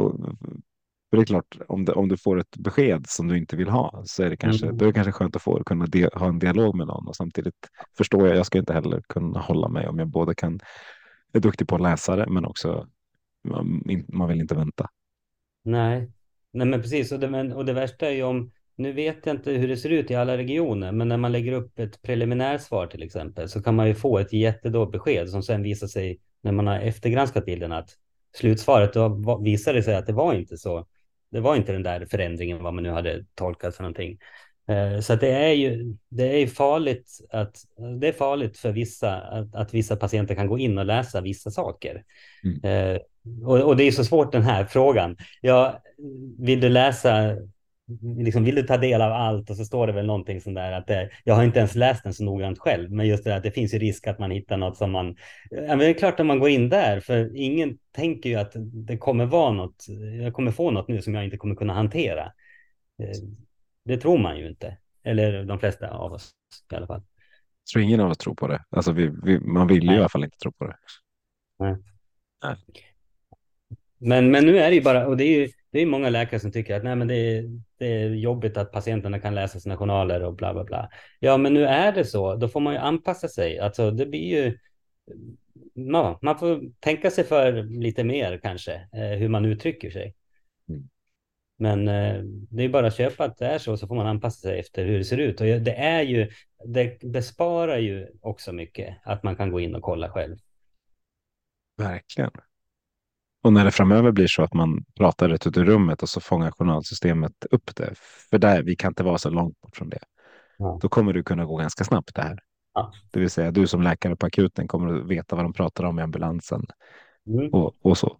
för det är klart, om, det, om du får ett besked som du inte vill ha så är det kanske, mm. då är det kanske skönt att få kunna de, ha en dialog med någon och samtidigt förstår jag, jag ska inte heller kunna hålla mig om jag både kan, är duktig på att läsa det men också man, man vill inte vänta. Nej, Nej men precis och det, och det värsta är ju om, nu vet jag inte hur det ser ut i alla regioner, men när man lägger upp ett preliminärsvar till exempel så kan man ju få ett jättedåligt besked som sen visar sig när man har eftergranskat bilden att slutsvaret då visade sig att det var inte så det var inte den där förändringen vad man nu hade tolkat för någonting. Eh, så det är ju det är farligt att det är farligt för vissa att, att vissa patienter kan gå in och läsa vissa saker. Mm. Eh, och, och, det är så svårt den här frågan. Ja, vill du läsa liksom, vill du ta del av allt och så står det väl någonting sånt där att det, jag har inte ens läst den så noggrant själv, men just det att det finns ju risk att man hittar något som man, ja, men det är klart att man går in där, för ingen tänker ju att det kommer vara något, jag kommer få något nu som jag inte kommer kunna hantera. Eh, det tror man ju inte, eller de flesta av oss i alla fall. Jag tror ingen av oss tror på det. Alltså vi, vi, man vill ju Nej. i alla fall inte tro på det. Nej. Nej. Men, men nu är det ju bara, och det är ju det är många läkare som tycker att nej, men det, är, det är jobbigt att patienterna kan läsa sina journaler och bla bla bla. Ja, men nu är det så. Då får man ju anpassa sig. Alltså, det blir ju. Ja, man får tänka sig för lite mer kanske eh, hur man uttrycker sig. Mm. Men eh, det är bara att köpa att det är så, så får man anpassa sig efter hur det ser ut. Och det är ju, det besparar ju också mycket att man kan gå in och kolla själv. Verkligen. Och när det framöver blir så att man pratar rätt ut i rummet och så fångar journalsystemet upp det. För där, vi kan inte vara så långt bort från det. Ja. Då kommer du kunna gå ganska snabbt det här. Ja. Det vill säga du som läkare på akuten kommer att veta vad de pratar om i ambulansen. Mm. Och, och så.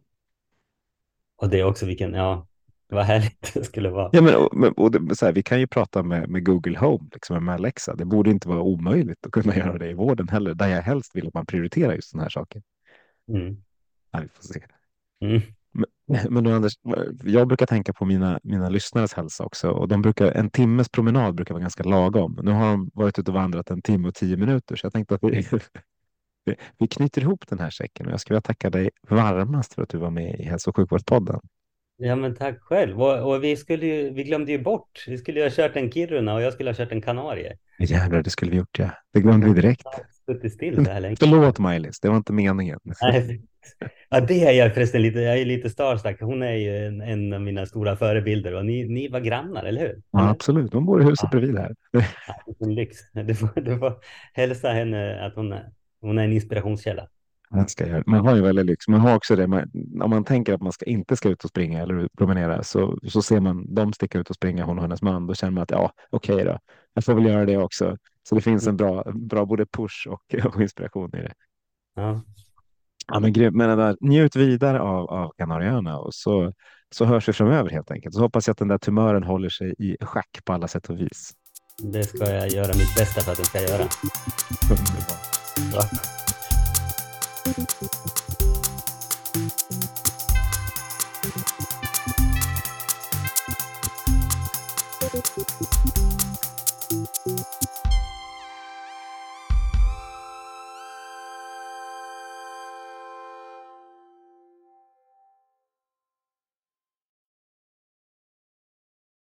Och det är också vilken, ja, vad härligt det skulle vara. Ja, men, och, och det, så här, vi kan ju prata med, med Google Home, liksom med Alexa. Det borde inte vara omöjligt att kunna göra det i vården heller, där jag helst vill att man prioriterar just den här saken. Mm. Ja, vi får se. Mm. Men, men Anders, jag brukar tänka på mina, mina lyssnares hälsa också och de brukar, en timmes promenad brukar vara ganska lagom. Nu har de varit ute och vandrat en timme och tio minuter så jag tänkte att vi, vi knyter ihop den här säcken och jag skulle vilja tacka dig varmast för att du var med i Hälso och sjukvårdspodden. Ja, men tack själv. Och, och, vi, skulle ju, vi glömde ju bort. Vi skulle ju ha kört en Kiruna och jag skulle ha kört en Kanarie. Jävlar, det skulle vi gjort ja. Det glömde vi direkt. Suttit still så här länge. Förlåt Maj-Lis, det var inte meningen. Nej, Ja, det är jag förresten lite. Jag är lite starstruck. Hon är ju en, en av mina stora förebilder och ni, ni var grannar, eller hur? Ja, absolut. Hon bor i huset ja. bredvid här. Ja, lyx. Du får, du får hälsa henne att hon, hon är en inspirationskälla. Man, ska göra, man har ju väldigt lyx. Man har också det. Man, om man tänker att man ska, inte ska ut och springa eller promenera så, så ser man dem sticka ut och springa, hon och hennes man. Då känner man att ja, okej okay då. Jag får väl göra det också. Så det finns en bra, bra både push och, och inspiration i det. Ja. Ja, men grymt. Men där, njut vidare av, av Kanarieöarna och så, så hörs vi framöver helt enkelt. Så hoppas jag att den där tumören håller sig i schack på alla sätt och vis. Det ska jag göra mitt bästa för att den ska göra. Underbart. Bra.